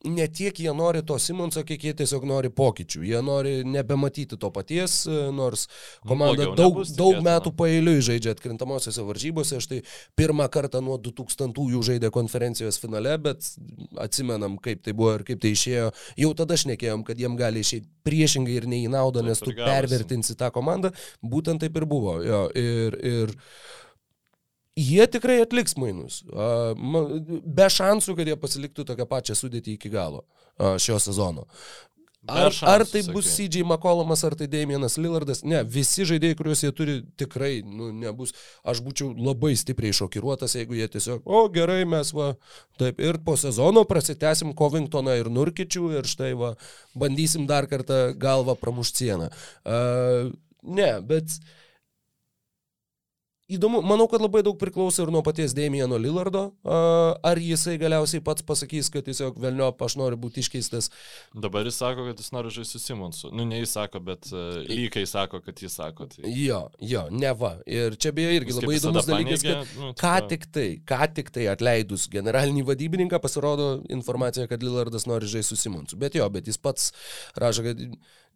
ne tiek jie nori to Simonso, kiek jie tiesiog nori pokyčių. Jie nori nebematyti to paties, nors nu, komanda nu, daug, nebus, daug metų pailiui žaidžia atkrintamosiose varžybose. Štai pirmą kartą nuo 2000-ųjų žaidė konferencijos finale, bet atsimenam, kaip tai buvo ir kaip tai išėjo. Jau tada šnekėjom, kad jiem gali išeiti priešingai ir ne į naudą, nes tu pervertinsi tą komandą. Būtent taip ir buvo. Jo, ir, ir, Jie tikrai atliks mainus. Be šansų, kad jie pasiliktų tokią pačią sudėtį iki galo šio sezono. Ar, šansų, ar tai bus CJ McCollumas, ar tai Damienas Lillardas, ne, visi žaidėjai, kuriuos jie turi, tikrai, nu, nebus. Aš būčiau labai stipriai šokiruotas, jeigu jie tiesiog, o gerai, mes va, taip, ir po sezono prasitęsim Covingtoną ir Nurkičių ir štai va, bandysim dar kartą galvą pramušti sieną. Uh, ne, bet uh, Įdomu, manau, kad labai daug priklauso ir nuo paties Damieno Lillardo. Ar jisai galiausiai pats pasakys, kad tiesiog velniop, aš noriu būti iškeistas. Dabar jis sako, kad jis nori žaisti su Simonsu. Nu, ne jis sako, bet uh, lygai sako, kad jis sako. Tai... Jo, jo, ne va. Ir čia beje irgi jis labai įdomus dalykas, kad nu, ką tik tai, ką tik tai atleidus generalinį vadybininką pasirodo informacija, kad Lillardas nori žaisti su Simonsu. Bet jo, bet jis pats rašo, kad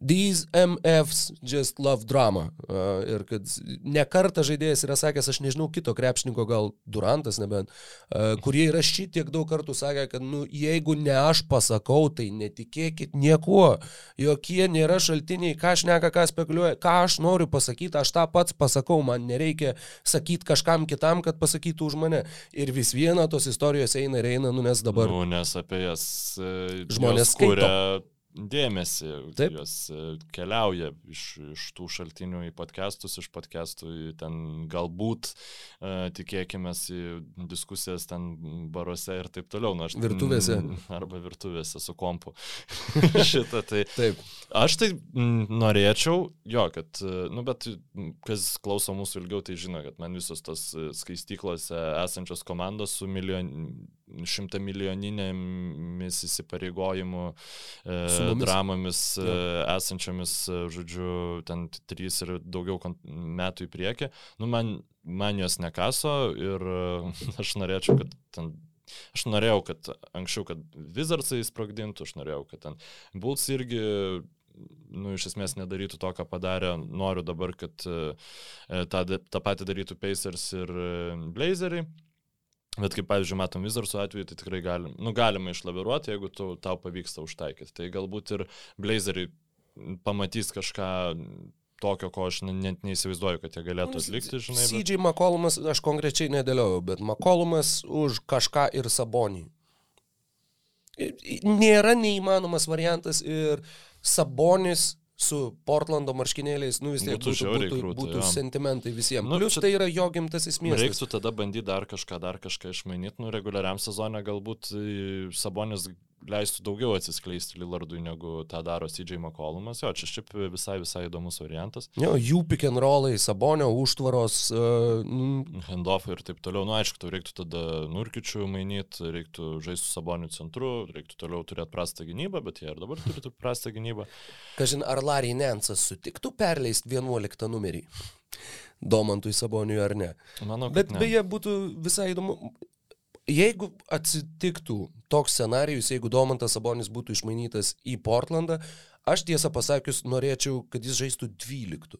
these MFs just love drama. Uh, ir kad ne kartą žaidėjas yra sakęs, aš nežinau kito krepšininko, gal Durantas nebent, uh, kurie yra šitiek daug kartų sakę, kad nu, jeigu ne aš pasakau, tai netikėkit niekuo. Jokie nėra šaltiniai, ką aš neka, ką spekuliuoja, ką aš noriu pasakyti, aš tą pats pasakau, man nereikia sakyti kažkam kitam, kad pasakytų už mane. Ir vis viena tos istorijos eina ir eina, nu nes dabar. Nu, nes apie jas e, Žmonės kuria skaito. Dėmesį, Taip. jos e, keliauja iš, iš tų šaltinių į podcastus, iš podcastų į ten galbūt, uh, tikėkime, į diskusijas ten baruose ir taip toliau. Nu, aš, Virtuvėse. [LAUGHS] Arba virtuvėse su kompu. [LAUGHS] Šitą tai. Taip. Aš tai norėčiau, jo, kad, e, nu, bet kas klauso mūsų ilgiau, tai žino, kad man visos tos e, skaistyklose esančios komandos su milijon, šimtamilijoninėmis įsipareigojimų e, dramomis e, esančiomis, e, žodžiu, ten trys ir daugiau metų į priekį, nu, man, man jos nekaso ir e, [LAUGHS] aš norėčiau, kad ten Aš norėjau, kad anksčiau, kad Wizardsai sprogdintų, aš norėjau, kad ten Bulls irgi, nu, iš esmės nedarytų to, ką padarė. Noriu dabar, kad e, tą, tą patį darytų Pacers ir Blazeriai. Bet kaip, pavyzdžiui, matom Wizardsų atveju, tai tikrai galim, nu, galima išlaviruoti, jeigu tu, tau pavyksta užtaikyti. Tai galbūt ir Blazeriai pamatys kažką tokio, ko aš ne- net neįsivaizduoju, kad jie galėtų atlikti, žinai. Bet... CJ McCollumas, aš konkrečiai nedėliojau, bet McCollumas už kažką ir Sabonį. Nėra neįmanomas variantas ir Sabonis su Portlando marškinėliais, nu vis tiek Būtų būtų, būtų, krūta, būtų jo. sentimentai visiems. Nu, Nu, Plius čia- tai yra jo gimtasis miestas. Reiktų tada bandyti dar kažką, dar kažką išmainyti. Nu, reguliariam sezonė galbūt e, Sabonis leistų daugiau atsiskleisti Lillardui, negu tą daro CJ McCollumas. Jo, čia šiaip visai, visai įdomus variantas. Jo, jų pick and rollai, Sabonio užtvaros. Uh, mm, Handoffai ir taip toliau. Nu, aišku, reiktų tada nurkičių mainyti, reiktų žaisti su Saboniu centru, reiktų toliau turėti prastą gynybą, bet jie ir dabar turi prastą gynybą. kažin, ar Larry Nensas sutiktų perleisti 11 numerį Domantui Saboniui ar ne. Manau, Bet ne. beje, būtų visai įdomu, jeigu atsitiktų toks scenarijus, jeigu Domantas Sabonis būtų išmainytas į Portlandą, aš tiesą pasakius norėčiau, kad jis žaistų 12.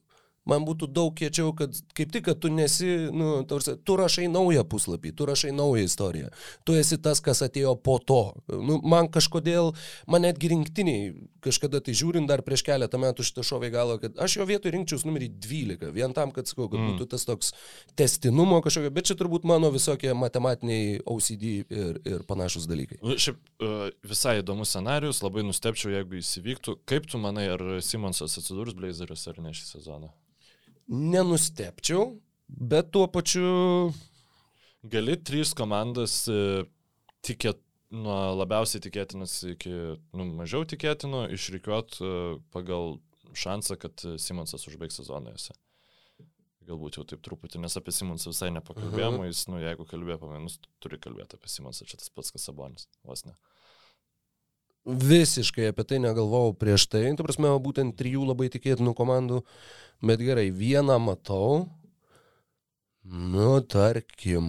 Man būtų daug kiečiau, kad kaip tik, kad tu nesi, nu, tarsi, tu rašai naują puslapį, tu rašai naują istoriją. Tu esi tas, kas atėjo po to. Nu, man kažkodėl, man netgi rinktiniai, kažkada tai žiūrint dar prieš keletą metų šitą šovį galvo, kad aš jo vietoj rinkčiaus numerį 12, vien tam, kad, sakau, kad mm. būtų tas toks testinumo kažkokio, bet čia turbūt mano visokie matematiniai OCD ir, ir panašus dalykai. Nu, Šiaip e, visai įdomus scenarius, labai nustepčiau, jeigu jis įvyktų. Kaip tu manai, ar Simonsas atsidurs Blazeriuose ar ne šį sezoną? Nenustepčiau, bet tuo pačiu Gali trys komandas e, tikėt, nuo labiausiai tikėtinas iki nu, mažiau tikėtino išrikiuot e, pagal šansą, kad Simonsas užbaigs sezoną juose. Galbūt jau taip truputį, nes apie Simonsą visai nepakalbėjom, uh -huh. jis, nu, jeigu kalbėjo apie manus, turi kalbėti apie Simonsą, čia tas pats kas Sabonis, vos ne. visiškai apie tai negalvojau prieš tai. Tu prasme, būtent trijų labai tikėtinų komandų, bet gerai, vieną matau. Nu, tarkim,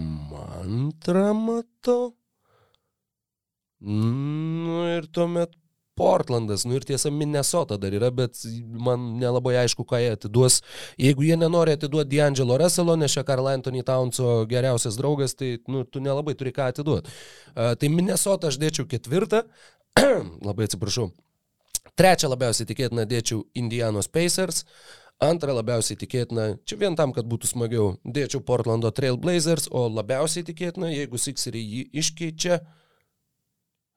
antrą matau. Nu ir tuomet Portlandas, nu ir tiesa Minnesota dar yra, bet man nelabai aišku, ką jie atiduos. Jeigu jie nenori atiduoti D'Angelo Russelo, nes čia Karl Anthony Townso geriausias draugas, tai nu, tu nelabai turi ką atiduoti. Uh, tai Minnesota aš dėčiau ketvirtą, [CLEARS THROAT] labai atsiprašau. Trečią labiausiai tikėtina dėčiau Indianos Pacers. Antrą labiausiai tikėtina, čia vien tam, kad būtų smagiau, dėčiau Portlando Trail Blazers, o labiausiai tikėtina, jeigu Sixeriai jį iškeičia,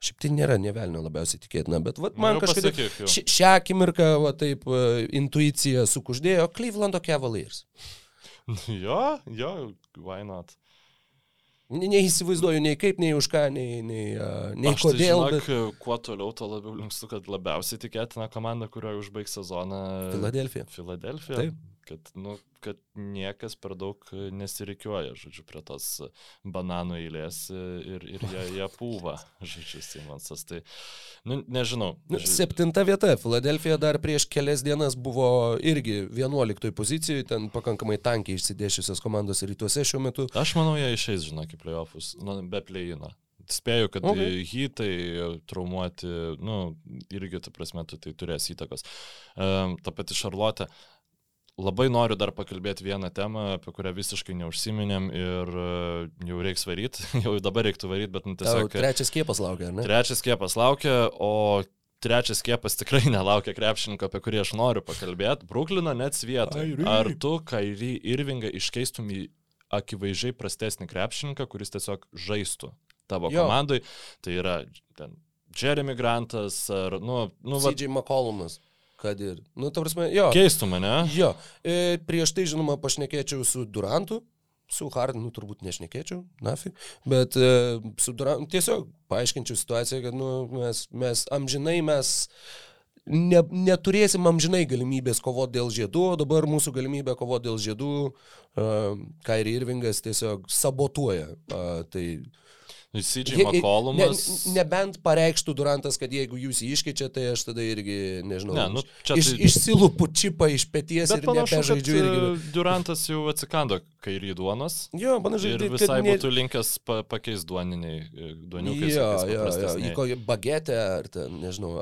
šiaip tai nėra nevelnio labiausiai tikėtina, bet vat, man Nu, kažkaip ši- šią akimirką, va, taip, e, intuicija sukuždėjo Clevelando Cavaliers. [LAUGHS] jo, jo, why not? Ne- Neįsivaizduoju nei kaip, nei už ką, nei, nei, nei Aš kodėl. Tai, žinok, bet... Kuo toliau, tuo labiau linkstu, kad labiausiai tikėtina komanda, kurioje užbaigs sezoną. Filadelfija. Filadelfija. Taip. Kad, nu, kad niekas per daug nesirikiuoja, žodžiu, prie tos bananų eilės ir, ir jie, jie pūva, [LAUGHS] žodžiu, Simonsas. Tai, nu, nežinau. Nu, Ži- Septinta vieta. Filadelfija dar prieš kelias dienas buvo irgi 11 pozicijoje, ten pakankamai tankiai išsidėšiusios komandos rytuose šiuo metu. Aš manau, jie išeis, žinok, į playoffus, nu, be play-ino. spėju, kad Okay. hitai traumuoti, nu, irgi, ta prasme, tai turės įtakos. Um, ta pati Šarlotė. Labai noriu dar pakalbėti vieną temą, apie kurią visiškai neužsiminėm ir uh, jau reiks varyti, [LAUGHS] jau dabar reiktų varyti, bet nu, Tau tiesiog... trečias kiepas laukia, ar ne? Trečias kiepas laukia, o trečias kiepas tikrai [LAUGHS] nelaukia krepšininko, apie kurį aš noriu pakalbėti. Bruklino net vietoj. Kyrie. Ar tu Kairį Irvingą iškeistum į akivaizdžiai prastesnį krepšininką, kuris tiesiog žaistų tavo Jo. komandai? Tai yra ten Jeremy Grantas ar, nu, nu va, CJ McCollumas, kad ir. Nu, ta prasme, jo. keistų mane. Jo, e, prieš tai, žinoma, pašnekėčiau su Durantu, su Hardinu turbūt nešnekėčiau, nafi, bet e, su Durantu tiesiog paaiškinčiau situaciją, kad nu, mes, mes amžinai mes ne, neturėsim amžinai galimybės kovoti dėl žiedų, o dabar mūsų galimybė kovoti dėl žiedų, uh, Kairi Irvingas tiesiog sabotuoja. Uh, tai CJ Je- McCollumas. Ne, nebent pareikštų Durantas, kad jeigu jūs jį iškeičiate, tai aš tada irgi, nežinau, Ne, nu, čia iš, tai- išsilupu čipą iš pėties Bet ir panašu, kad nebežaidžiu irgi. e, Durantas jau atsikando kairį duonos. Jo, panašu, Ir kad- visai kad ne- būtų linkęs pa, pakeisti duoniniai, e, duoniukai. Jo, jo, jo, į kokį bagetę ar ten, nežinau,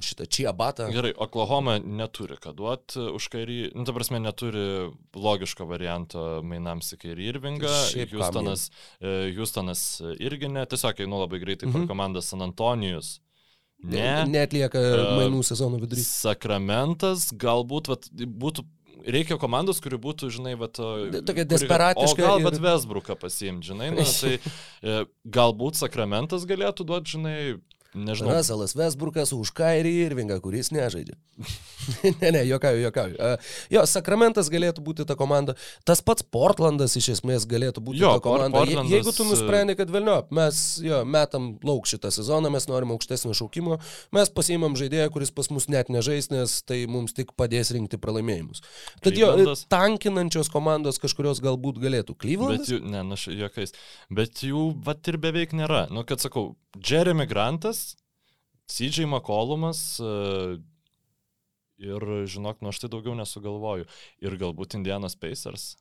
šitą čiabatą. Gerai, Oklahoma neturi ką duoti už kairį, nu, ta prasme, neturi logiško varianto mainams į kairį Irvingą. Šiaip Houstonas, e, Houstonas irgi ne, tiesiog einu labai greitai per Mhm. komandą San Antonijus. Ne. Netlieka mainų sezono vidury. Sakramentas galbūt vat, būtų. Reikia komandos, kuri būtų, žinai, De- tokia kuri- desperatiška O gal ir- bet Vesbruką pasiimti, žinai, nu, tai [LAUGHS] e, galbūt Sakramentas galėtų duoti, žinai, nežinau. Raselas Vesburgas už Kairį Irvingą, kuris nežaidžia. [LAUGHS] ne, ne, jokauju, jokauju. Uh, jo, Sakramentas galėtų būti ta komanda. Tas pats Portlandas iš esmės galėtų būti Jo, ta komanda. Port- Je, Portlandas, jeigu tu nusprendai, kad vėliau mes jo, metam lauk šitą sezoną, mes norim aukštesnio šaukimo, mes pasiimam žaidėją, kuris pas mus net nežais, nes tai mums tik padės rinkti pralaimėjimus. Tad jo, tankinančios komandos kažkurios galbūt galėtų. Bet Klyvlandas? ne, nu, š- juokais. Bet jų, vat ir beveik nėra. Nu, kad sakau, Jeremy Grantas, CJ McCollumas e, ir, žinok, nu aš tai daugiau nesugalvoju. Ir galbūt Indianas Pacers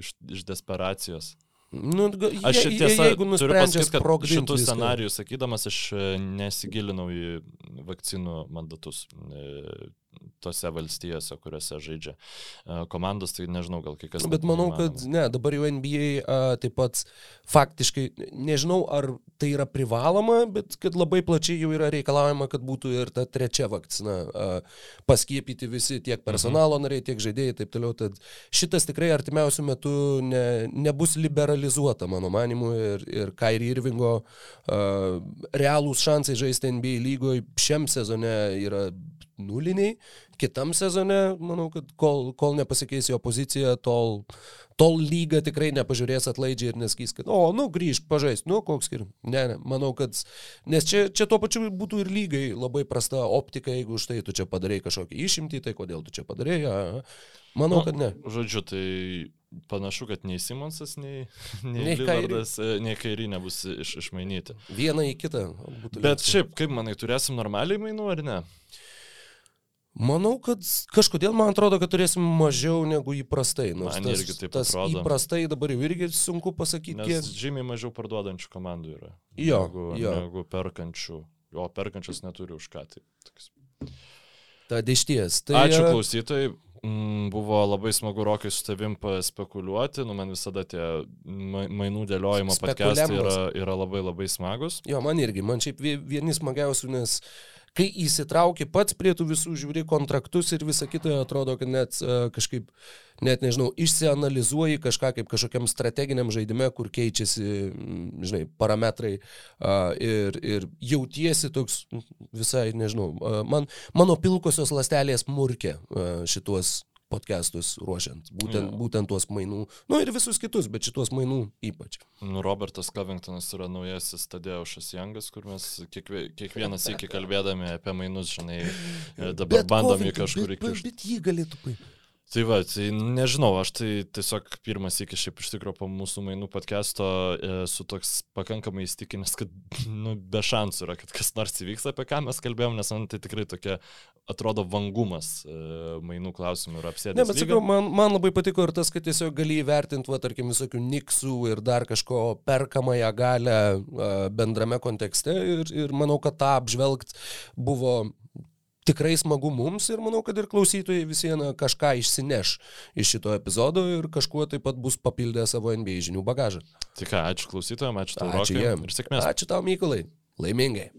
iš, iš desperacijos. Nu, Aš je- čia je- tiesa, jeigu pasakyti, kad šitų scenarijų sakydamas aš e, nesigilinau į vakcinų mandatus e, tose valstijose, kuriuose žaidžia e, komandos, tai nežinau, gal kai kas. Bet net manau, kad ne, dabar jau NBA a, taip pat faktiškai, nežinau, ar tai yra privaloma, bet kad labai plačiai jau yra reikalaujama, kad būtų ir ta trečia vakcina a, paskiepyti visi, tiek personalo nariai, tiek žaidėjai ir taip toliau. Tad šitas tikrai artimiausių metų ne, nebus liberalizuota, mano manimu, ir, ir Kairi Irvingo a, realūs šansai žaisti NBA lygoje šiam sezone yra nuliniai. Kitam sezone, manau, kad kol, kol nepasikeis jo pozicija, tol, tol lyga tikrai nepažiūrės atlaidžiai ir neskys, kad, o, nu, grįžk, pažais, nu, koks ir. Ne, ne, manau, kad, nes čia, čia tuo pačiu būtų ir lygai labai prasta optika, jeigu už tai tu čia padarai kažkokį išimtį, tai kodėl tu čia padarai, a, manau, kad ne. Žodžiu, tai panašu, kad nei Simonsas, nei, [LAUGHS] nei, Nei nei Lillardas, e, nei Kairį nebus iš, išmainyti. Vieną į kitą. Bet linksma. šiaip, kaip manai, turėsim normaliai mainų ar ne? Manau, kad kažkodėl man atrodo, kad turėsim mažiau negu įprastai. Nors Man tas, irgi taip tas atrodo. įprastai dabar jau irgi sunku pasakyti, Nes kiek. žymiai mažiau parduodančių komandų yra. Jo, negu, jo. negu perkančių. O perkančios neturi už ką. Tai, toks. Tad iš ties. Tai, Ačiū klausytojai. Mm, Buvo labai smagu rokai su tavim paspekuliuoti, nu man visada tie ma- mainų dėliojimo podcastai yra, yra labai labai smagus. Jo, man irgi, man šiaip vie- vieni smagiausių, nes kai įsitrauki pats prie tų visų, žiūri kontraktus ir visa kita, atrodo, kad net uh, kažkaip, net nežinau, išsianalizuoji kažką kaip kažkokiam strateginiam žaidime, kur keičiasi, mm, žinai, parametrai ir, ir jautiesi toks mm, visai, nežinau, man, mano pilkosios lastelės murkė šituos podcastus ruošiant, būtent, Jo. būtent tuos mainų, nu ir visus kitus, bet šituos mainų ypač. Nu, Robertas Covingtonas yra naujasis Tadeušas Jangas, kur mes kiekvie, kiekvienas iki kalbėdami apie mainus, žinai, dabar Bet bandom jį kažkur bet- įkišti. Bet jį galėtų paimti. Tai va, tai nežinau, aš tai tiesiog pirmas iki šiaip iš tikrųjų po mūsų mainų podcast'o esu toks pakankamai įstikinęs, kad nu, be šansų yra, kad kas nors įvyks, apie ką mes kalbėjom, nes man tai tikrai tokia atrodo vangumas e, mainų klausimų ir apsėdęs. Ne, bet sakau, man, man labai patiko ir tas, kad tiesiog gali įvertinti, va, tarkim, visokių niksų ir dar kažko perkamąją galę bendrame kontekste ir, ir manau, kad tą apžvelgt buvo tikrai smagu mums ir manau, kad ir klausytojai vis viena kažką išsineš iš šito epizodo ir kažkuo taip pat bus papildę savo NBA žinių bagažą. Tik ačiū klausytojams, ačiū tau, ačiū jiems ir sėkmės. Ačiū tau, Mykolai. Laimingai.